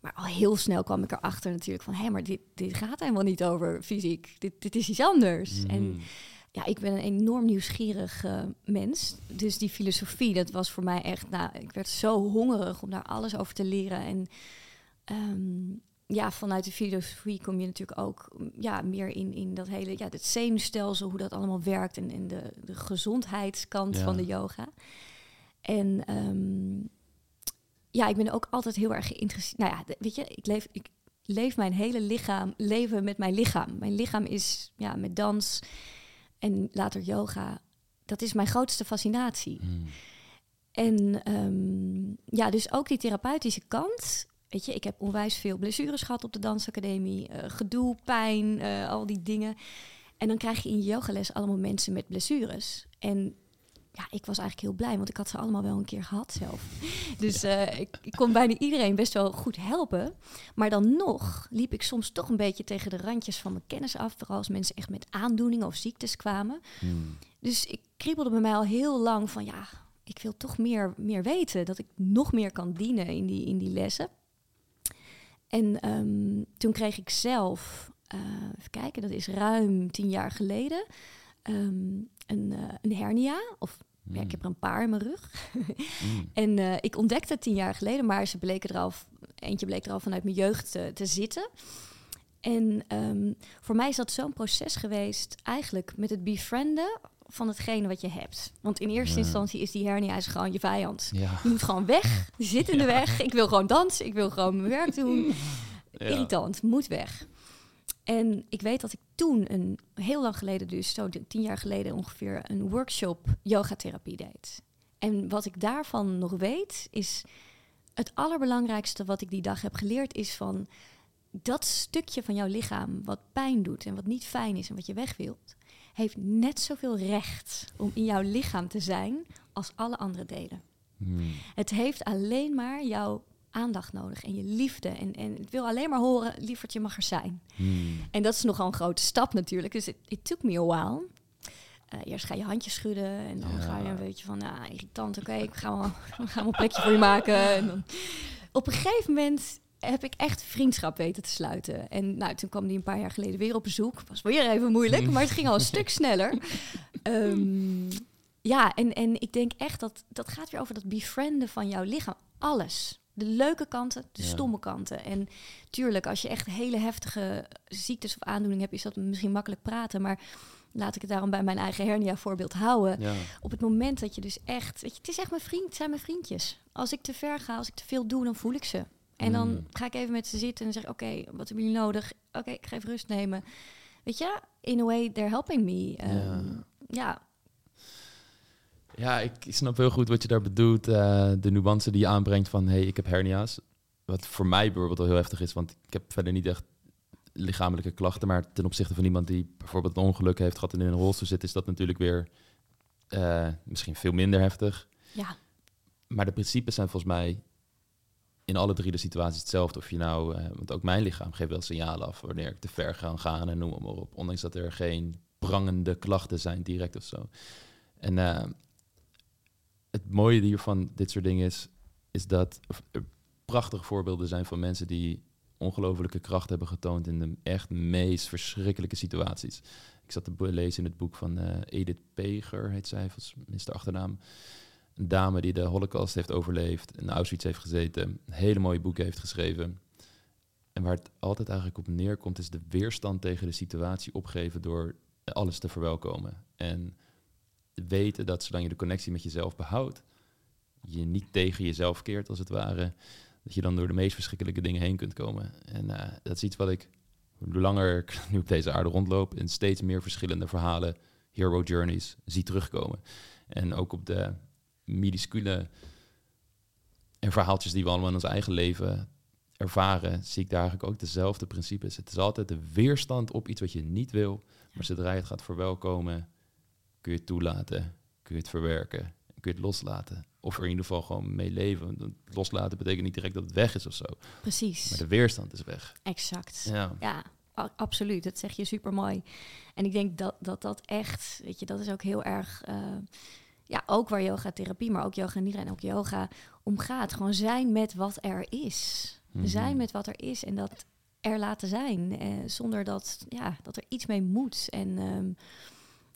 maar al heel snel kwam ik erachter natuurlijk van... hé, maar dit, dit gaat helemaal niet over fysiek. Dit, dit is iets anders. En Mhm. ja, ik ben een enorm nieuwsgierig eh, mens. Dus die filosofie, dat was voor mij echt... Nou, ik werd zo hongerig om daar alles over te leren. En ehm, ja, vanuit de filosofie kom je natuurlijk ook mm, ja, meer in, in dat hele... Ja, het zenuwstelsel, hoe dat allemaal werkt... en, en de, de gezondheidskant Ja. van de yoga. En ehm, ja, ik ben ook altijd heel erg geïnteresseerd... Nou ja, weet je, ik leef... Ik, leef mijn hele lichaam, leven met mijn lichaam. Mijn lichaam is ja, met dans en later yoga. Dat is mijn grootste fascinatie. Mm. En ehm, ja, dus ook die therapeutische kant. Weet je, ik heb onwijs veel blessures gehad op de dansacademie. eh, gedoe, pijn, eh, al die dingen. En dan krijg je in je yogales allemaal mensen met blessures. En ja, ik was eigenlijk heel blij, want ik had ze allemaal wel een keer gehad zelf. Dus eh, ik, ik, kon bijna iedereen best wel goed helpen. Maar dan nog liep ik soms toch een beetje tegen de randjes van mijn kennis af. Vooral als mensen echt met aandoeningen of ziektes kwamen. Hmm. Dus ik kriebelde bij mij al heel lang van ja, ik wil toch meer, meer weten. Dat ik nog meer kan dienen in die, in die lessen. En ehm, toen kreeg ik zelf, uh, even kijken, dat is ruim tien jaar geleden, ehm, een, uh, een hernia. Of ja, ik hmm. heb er een paar in mijn rug. mm. En uh, ik ontdekte het tien jaar geleden, maar ze bleken er al, eentje bleek er al vanuit mijn jeugd te, te zitten. En um, voor mij is dat zo'n proces geweest, eigenlijk met het befrienden van hetgene wat je hebt. Want in eerste instantie is die hernia is gewoon je vijand. Ja. Je moet gewoon weg. Je zit in de weg. Ik wil gewoon dansen. Ik wil gewoon mijn werk doen. Irritant. Moet weg. En ik weet dat ik toen, een, heel lang geleden dus, zo tien jaar geleden ongeveer, een workshop yogatherapie deed. En wat ik daarvan nog weet, is het allerbelangrijkste wat ik die dag heb geleerd, is van dat stukje van jouw lichaam wat pijn doet en wat niet fijn is en wat je weg wilt, heeft net zoveel recht om in jouw lichaam te zijn als alle andere delen. Hmm. Het heeft alleen maar jouw aandacht nodig en je liefde. En, en het wil alleen maar horen, lievertje mag er zijn. Hmm. En dat is nogal een grote stap natuurlijk. Dus it, took me a while. Uh, eerst ga je handjes schudden en dan ga je een beetje van, nou, irritant, oké, ik ga wel, ga een plekje voor je maken. En dan, op een gegeven moment heb ik echt vriendschap weten te sluiten. En nou, toen kwam die een paar jaar geleden weer op bezoek. Was weer even moeilijk, maar het ging al een stuk sneller. Um, ja, en, en ik denk echt dat dat gaat weer over dat befrienden van jouw lichaam. Alles. De leuke kanten, de stomme kanten. En tuurlijk, als je echt hele heftige ziektes of aandoeningen hebt, is dat misschien makkelijk praten. Maar laat ik het daarom bij mijn eigen hernia voorbeeld houden. Op het moment dat je dus echt, weet je, het is echt mijn vriend, het zijn mijn vriendjes. Als ik te ver ga, als ik te veel doe, dan voel ik ze. En dan mm. ga ik even met ze zitten en zeg: Oké, wat hebben jullie nodig? Oké, ik ga even rust nemen. Weet je, in a way, they're helping me. Um, ja. ja. ik snap heel goed wat je daar bedoelt. Uh, de nuance die je aanbrengt van: hey, ik heb hernia's. Wat voor mij bijvoorbeeld al heel heftig is, want ik heb verder niet echt lichamelijke klachten. Maar ten opzichte van iemand die bijvoorbeeld een ongeluk heeft gehad en in een rolstoel zit, is dat natuurlijk weer uh, misschien veel minder heftig. Ja. Maar de principes zijn volgens mij in alle drie de situaties hetzelfde. Of je nou, uh, want ook mijn lichaam geeft wel signalen af wanneer ik te ver ga gaan en noem maar op. Ondanks dat er geen prangende klachten zijn direct of zo. En uh, het mooie hiervan dit soort dingen is, is dat er prachtige voorbeelden zijn van mensen die ongelofelijke kracht hebben getoond in de echt meest verschrikkelijke situaties. Ik zat te lezen in het boek van uh, Edith Peger, heet zij, is de achternaam een dame die de Holocaust heeft overleefd, in Auschwitz heeft gezeten, hele mooie boek heeft geschreven. En waar het altijd eigenlijk op neerkomt, is de weerstand tegen de situatie opgeven door alles te verwelkomen. En weten dat zolang je de connectie met jezelf behoudt, je niet tegen jezelf keert als het ware, dat je dan door de meest verschrikkelijke dingen heen kunt komen. En uh, dat is iets wat ik, hoe langer ik nu op deze aarde rondloop, in steeds meer verschillende verhalen, hero journeys, zie terugkomen. En ook op de minuscule en verhaaltjes die we allemaal in ons eigen leven ervaren, zie ik daar eigenlijk ook dezelfde principes. Het is altijd de weerstand op iets wat je niet wil, maar zodra je het gaat verwelkomen, kun je het toelaten, kun je het verwerken, kun je het loslaten. Of er in ieder geval gewoon mee leven. Loslaten betekent niet direct dat het weg is of zo. Precies. Maar de weerstand is weg. Exact. Ja. ja absoluut. Dat zeg je super mooi. En ik denk dat dat, dat echt, weet je, dat is ook heel erg. Uh, ja, ook waar yoga therapie, maar ook yoga nidra en ook yoga om gaat. Gewoon zijn met wat er is. Mhm. Zijn met wat er is en dat er laten zijn. Eh, zonder dat, ja, dat er iets mee moet. En um,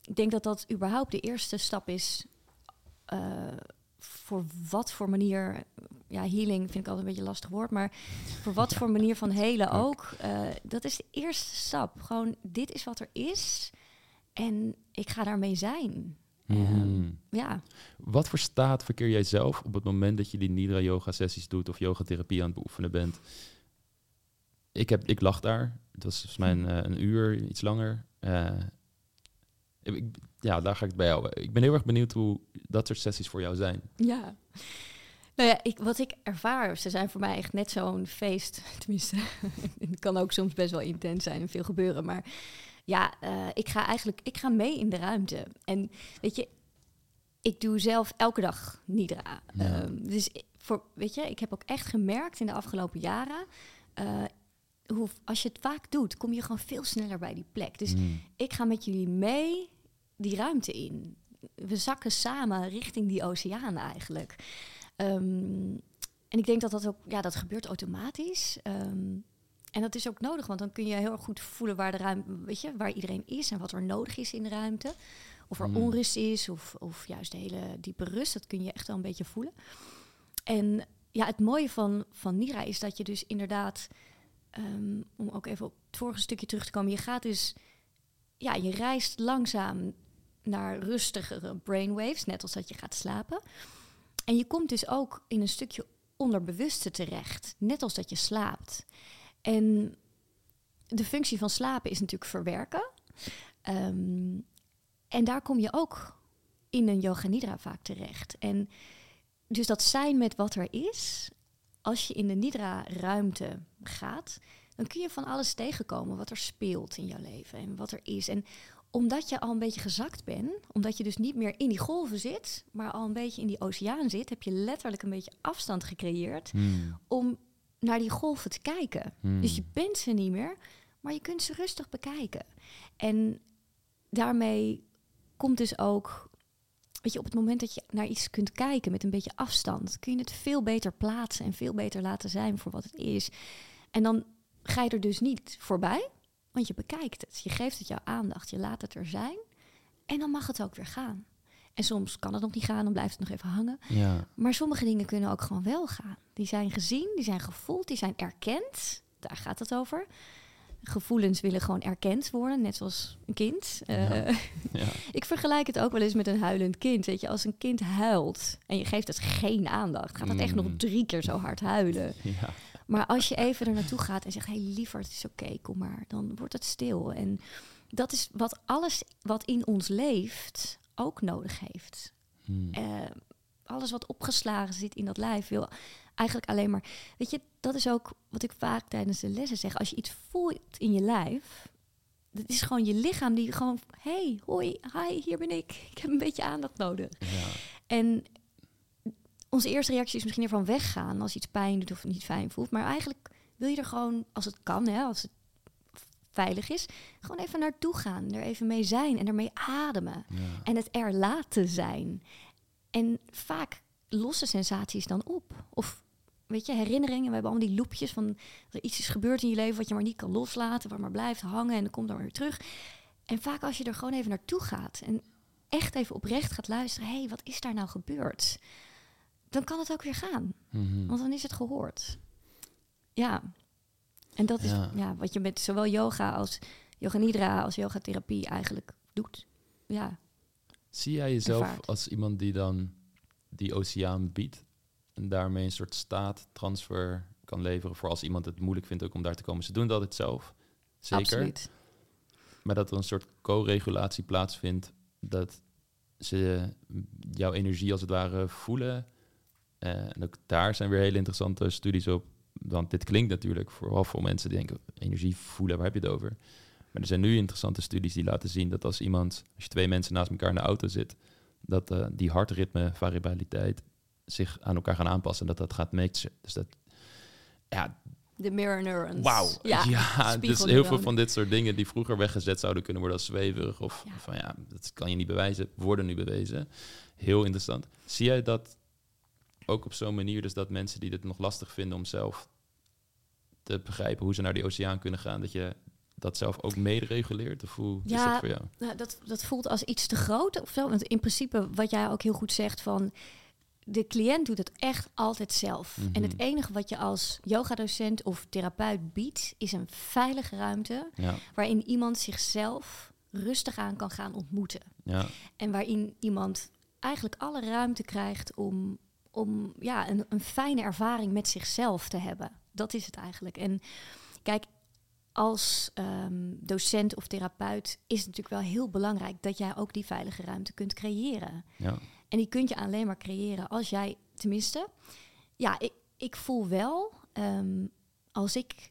ik denk dat dat überhaupt de eerste stap is. Uh, voor wat voor manier, ja, healing vind ik altijd een beetje een lastig woord, maar voor wat voor manier van helen ook. Uh, dat is de eerste stap. Gewoon, dit is wat er is en ik ga daarmee zijn. Mm ja. Wat voor staat verkeer jij zelf op het moment dat je die Nidra yoga sessies doet of yogatherapie aan het beoefenen bent? Ik, heb, ik lag daar. Het was volgens mij een, eh, een uur, iets langer. Uh, ik, ja, daar ga ik het bij jou. Ik ben heel erg benieuwd hoe dat soort sessies voor jou zijn. Ja. Nou ja, ik, wat ik ervaar, ze zijn voor mij echt net zo'n feest. Tenminste, het kan ook soms best wel intens zijn en veel gebeuren. Maar ja, uh, ik ga eigenlijk ik ga mee in de ruimte. En weet je, ik doe zelf elke dag Nidra. Ja. Ehm, dus voor, weet je, ik heb ook echt gemerkt in de afgelopen jaren... eh, hoe, als je het vaak doet, kom je gewoon veel sneller bij die plek. Dus Mm. ik ga met jullie mee die ruimte in. We zakken samen richting die oceaan eigenlijk. Ehm, en ik denk dat dat ook, ja, dat gebeurt automatisch. Ehm, en dat is ook nodig, want dan kun je heel erg goed voelen waar de ruimte, weet je, waar iedereen is en wat er nodig is in de ruimte. Of er Mm. onrust is, of, of juist de hele diepe rust. Dat kun je echt wel een beetje voelen. En ja, het mooie van, van Nira is dat je dus inderdaad, ehm, om ook even op het vorige stukje terug te komen, je gaat dus, ja, je reist langzaam naar rustigere brainwaves, net als dat je gaat slapen. En je komt dus ook in een stukje onderbewuste terecht, net als dat je slaapt. En de functie van slapen is natuurlijk verwerken. Ehm, en daar kom je ook in een yoga nidra vaak terecht. En dus dat zijn met wat er is, als je in de nidra ruimte gaat, dan kun je van alles tegenkomen wat er speelt in jouw leven en wat er is. En omdat je al een beetje gezakt bent, omdat je dus niet meer in die golven zit, maar al een beetje in die oceaan zit, heb je letterlijk een beetje afstand gecreëerd Mm. om naar die golven te kijken. Mm. Dus je bent ze niet meer, maar je kunt ze rustig bekijken. En daarmee komt dus ook, weet je, op het moment dat je naar iets kunt kijken met een beetje afstand, kun je het veel beter plaatsen en veel beter laten zijn voor wat het is. En dan ga je er dus niet voorbij, want je bekijkt het. Je geeft het jouw aandacht, je laat het er zijn en dan mag het ook weer gaan. En soms kan het nog niet gaan, dan blijft het nog even hangen. Ja. Maar sommige dingen kunnen ook gewoon wel gaan. Die zijn gezien, die zijn gevoeld, die zijn erkend. Daar gaat het over. Gevoelens willen gewoon erkend worden, net zoals een kind. Eh, Ja. Ja. ik vergelijk het ook wel eens met een huilend kind. Weet je, als een kind huilt en je geeft het geen aandacht, gaat het echt nog Mm. drie keer zo hard huilen. ja. Maar als je even er naartoe gaat en zegt: hé, hey, liever, het is oké, kom maar, dan wordt het stil. En dat is wat alles wat in ons leeft ook nodig heeft. Mm. Eh, alles wat opgeslagen zit in dat lijf wil eigenlijk alleen maar. Weet je, dat is ook wat ik vaak tijdens de lessen zeg. Als je iets voelt in je lijf, dat is gewoon je lichaam die gewoon. hey, hoi, hi, hier ben ik. Ik heb een beetje aandacht nodig. Ja. En onze eerste reactie is misschien ervan weggaan als iets pijn doet of niet fijn voelt. Maar eigenlijk wil je er gewoon, als het kan, hè, als het veilig is, gewoon even naartoe gaan. Er even mee zijn en ermee ademen. Ja. En het er laten zijn. En vaak lossen sensaties dan op. Of weet je, herinneringen. We hebben allemaal die loopjes van dat er iets is gebeurd in je leven wat je maar niet kan loslaten, wat maar blijft hangen en dan komt dan weer terug. En vaak als je er gewoon even naartoe gaat en echt even oprecht gaat luisteren, hé, hey, wat is daar nou gebeurd? Dan kan het ook weer gaan, Mhm. want dan is het gehoord. Ja. En dat is Ja. ja. wat je met zowel yoga als yoga nidra als yogatherapie eigenlijk doet. Ja. Zie jij jezelf ervaart. als iemand die dan die oceaan biedt en daarmee een soort staattransfer kan leveren voor als iemand het moeilijk vindt ook om daar te komen? Ze doen het altijd zelf, zeker. Absoluut. Maar dat er een soort co-regulatie plaatsvindt, dat ze jouw energie als het ware voelen. Eh, en ook daar zijn weer hele interessante studies op. Want dit klinkt natuurlijk vooral voor mensen die denken, energie voelen, waar heb je het over? Maar er zijn nu interessante studies die laten zien dat als iemand, als je twee mensen naast elkaar in de auto zit, dat eh, die hartritme, variabiliteit zich aan elkaar gaan aanpassen. En dat dat gaat matchen. Dus dat, ja, De mirror neurons. Wauw. Ja, dus heel veel van dit soort dingen die vroeger weggezet zouden kunnen worden als zweverig. Of Ja. van ja, dat kan je niet bewijzen, worden nu bewezen. Heel interessant. Zie jij dat ook op zo'n manier, dus dat mensen die dit nog lastig vinden om zelf te begrijpen hoe ze naar die oceaan kunnen gaan, dat je dat zelf ook mede reguleert? Of hoe is Ja, dat voor jou? Nou, dat, dat voelt als iets te groot of zo. Want in principe, wat jij ook heel goed zegt van... De cliënt doet het echt altijd zelf. En het Mhm. enige wat je als yogadocent of therapeut biedt... is een veilige ruimte Ja, waarin iemand zichzelf rustig aan kan gaan ontmoeten. ja, En waarin iemand eigenlijk alle ruimte krijgt om, om ja, een, een fijne ervaring met zichzelf te hebben. Dat is het eigenlijk. En kijk, als ehm, docent of therapeut is het natuurlijk wel heel belangrijk dat jij ook die veilige ruimte kunt creëren. ja. En die kun je alleen maar creëren als jij, tenminste, ja, ik, ik voel wel, ehm, als ik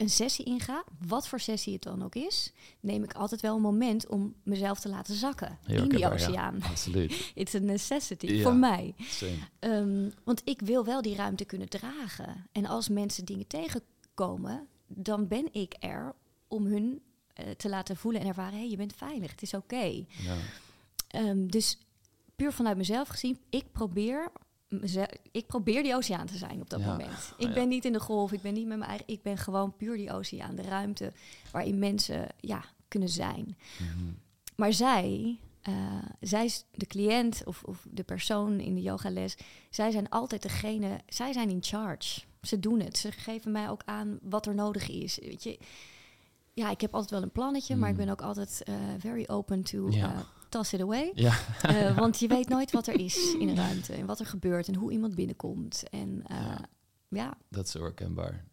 een sessie inga, wat voor sessie het dan ook is, neem ik altijd wel een moment om mezelf te laten zakken Heel in die herkenbaar, ja. oceaan. Absoluut. It's a necessity Ja. voor mij. Ehm, want ik wil wel die ruimte kunnen dragen. En als mensen dingen tegenkomen, dan ben ik er om hun eh, te laten voelen en ervaren: hé, hey, je bent veilig, het is oké. Ja. Ehm, dus puur vanuit mezelf gezien, ik probeer, ik probeer die oceaan te zijn op dat Ja, moment. Ik ja. ben niet in de golf, ik ben niet met mijn eigen, ik ben gewoon puur die oceaan, de ruimte waarin mensen ja, kunnen zijn. Mhm. Maar zij, eh, zij is de cliënt of, of de persoon in de yogales, zij zijn altijd degene, zij zijn in charge. Ze doen het. Ze geven mij ook aan wat er nodig is. Weet je, ja, ik heb altijd wel een plannetje, maar ik Mm. ben ook altijd eh, very open to Ja. eh, toss it away. Ja. Eh, want je weet nooit wat er is in een ruimte en wat er gebeurt en hoe iemand binnenkomt. En eh, Ja. ja. Dat is herkenbaar.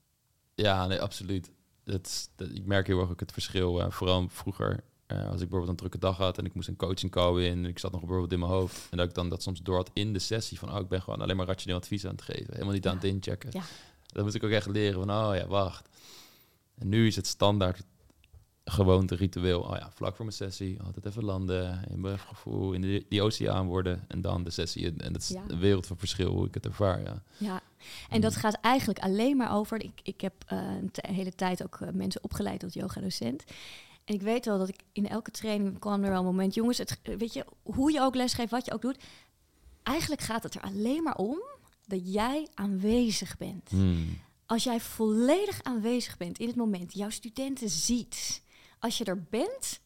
Ja, nee, absoluut. Dat is, dat, ik merk heel erg ook het verschil. eh, vooral vroeger, als ik bijvoorbeeld een drukke dag had en ik moest een coaching call in, en ik zat nog bijvoorbeeld in mijn hoofd. En dat ik dan dat soms door had in de sessie van, oh, ik ben gewoon alleen maar rationeel advies aan het geven. Helemaal niet aan het inchecken. Ja. Dat moest ik ook echt leren van, oh ja, wacht. En nu is het standaard gewoonte, ritueel. Oh ja, vlak voor mijn sessie, altijd even landen, in mijn gevoel, in de, die oceaan worden en dan de sessie. En dat is Ja. een wereld van verschil hoe ik het ervaar, ja. Ja, en dat gaat eigenlijk alleen maar over. Ik, ik heb eh, een hele tijd ook eh, mensen opgeleid tot yoga-docent. En ik weet wel dat ik in elke training kwam er wel een moment, jongens, het, weet je, hoe je ook lesgeeft, wat je ook doet. Eigenlijk gaat het er alleen maar om dat jij aanwezig bent. Hmm. Als jij volledig aanwezig bent in het moment, jouw studenten ziet, als je er bent,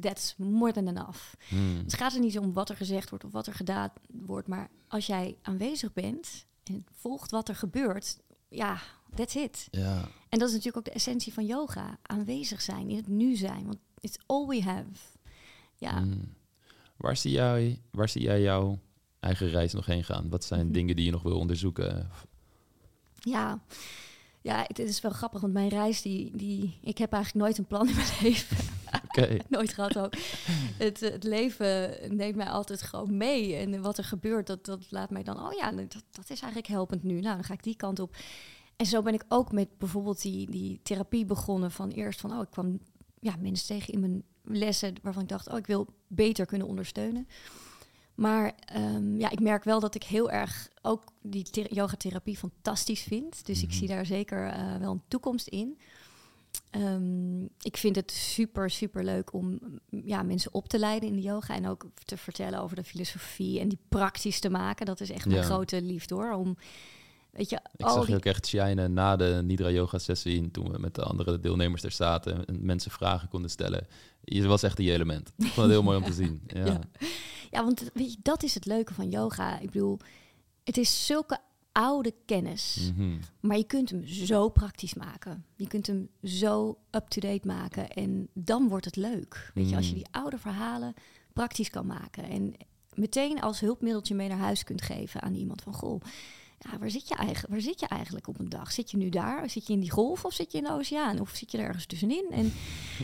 that's more than enough. Hmm. Het gaat er niet om wat er gezegd wordt of wat er gedaan wordt, maar als jij aanwezig bent en volgt wat er gebeurt, ja, that's it. Ja, En dat is natuurlijk ook de essentie van yoga: aanwezig zijn, in het nu zijn, want it's all we have. Ja, Hmm. Waar, zie jij, waar zie jij jouw eigen reis nog heen gaan? Wat zijn Mhm. dingen die je nog wil onderzoeken? ja. Ja, het is wel grappig, want mijn reis, die, die, ik heb eigenlijk nooit een plan in mijn leven. Oké. nooit gehad ook. Het, het leven neemt mij altijd gewoon mee. En wat er gebeurt, dat, dat laat mij dan... Oh ja, dat, dat is eigenlijk helpend nu. Nou, dan ga ik die kant op. En zo ben ik ook met bijvoorbeeld die, die therapie begonnen. Van eerst van, oh, ik kwam ja, mensen tegen in mijn lessen... waarvan ik dacht, oh, ik wil beter kunnen ondersteunen. Maar ehm, ja, ik merk wel dat ik heel erg ook die thera- yogatherapie fantastisch vind. Dus ik Mhm. zie daar zeker eh, wel een toekomst in. Ehm, ik vind het super, super leuk om ja, mensen op te leiden in de yoga. En ook te vertellen over de filosofie en die praktisch te maken. Dat is echt mijn Ja. grote liefde hoor. Om, weet je, Ik zag je ook echt shinen na de Nidra Yoga sessie. Toen we met de andere deelnemers er zaten en mensen vragen konden stellen. Je was echt een element. Ik vond het heel mooi om te zien. Ja. Ja. Ja, want weet je, dat is het leuke van yoga. Ik bedoel, het is zulke oude kennis. Mhm. Maar je kunt hem zo praktisch maken. Je kunt hem zo up-to-date maken. En dan wordt het leuk. Weet je, als je Mm. die oude verhalen praktisch kan maken. En meteen als hulpmiddeltje mee naar huis kunt geven aan iemand van goh. Ja, waar zit, je eigenlijk, waar zit je eigenlijk op een dag? Zit je nu daar? Zit je in die golf of zit je in de oceaan? Of zit je er ergens tussenin? En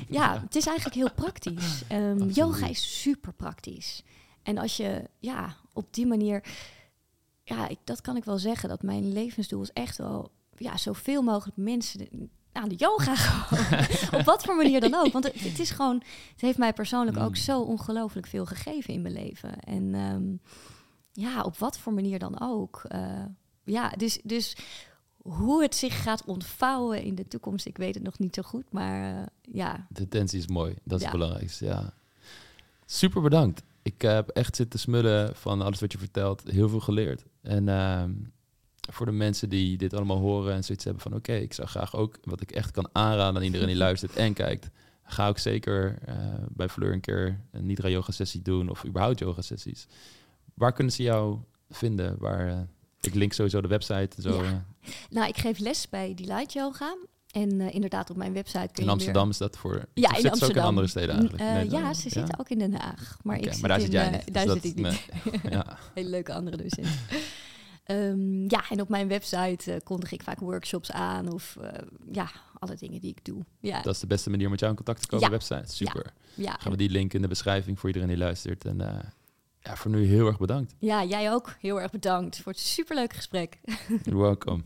ja, Ja. het is eigenlijk heel praktisch. Ehm, yoga is super praktisch. En als je ja, op die manier ja, ik, dat kan ik wel zeggen. Dat mijn levensdoel is echt wel ja, zoveel mogelijk mensen aan de yoga gewoon. Op wat voor manier dan ook. Want het, het is gewoon, het heeft mij persoonlijk ook Mm. zo ongelooflijk veel gegeven in mijn leven. En ehm, ja, op wat voor manier dan ook. Eh, ja, dus, dus hoe het zich gaat ontvouwen in de toekomst, ik weet het nog niet zo goed. Maar eh, ja, De intentie is mooi. Dat is Ja. het belangrijkste. Ja. Super bedankt. Ik heb echt zitten smullen van alles wat je vertelt. Heel veel geleerd. En ehm, voor de mensen die dit allemaal horen en zoiets hebben van... oké, ik zou graag ook, wat ik echt kan aanraden aan iedereen die luistert en kijkt... ga ook zeker eh, bij Fleur een keer een Nidra yoga sessie doen... of überhaupt yoga sessies. Waar kunnen ze jou vinden? Waar, eh, ik link sowieso de website. Zo, Ja. eh. nou, ik geef les bij Delight Yoga. En eh, inderdaad, op mijn website kun je in Amsterdam is dat voor... Ja, in ze ook in Amsterdam. andere steden eigenlijk? Eh, Nee, ja, ze zitten ook in Den Haag. Maar, ik maar daar in, zit jij niet. dus Daar dat- zit ik niet. nee. Ja. Hele leuke andere docent. Ehm, ja, en op mijn website kondig ik vaak workshops aan of ja, alle dingen die ik doe. Ja, Dat is de beste manier om met jou in contact te komen, Ja. website. Super. ja, Gaan we die link in de beschrijving voor iedereen die luistert. En ja, voor nu heel erg bedankt. ja, jij ook. Heel erg bedankt voor het superleuke gesprek. You're welcome.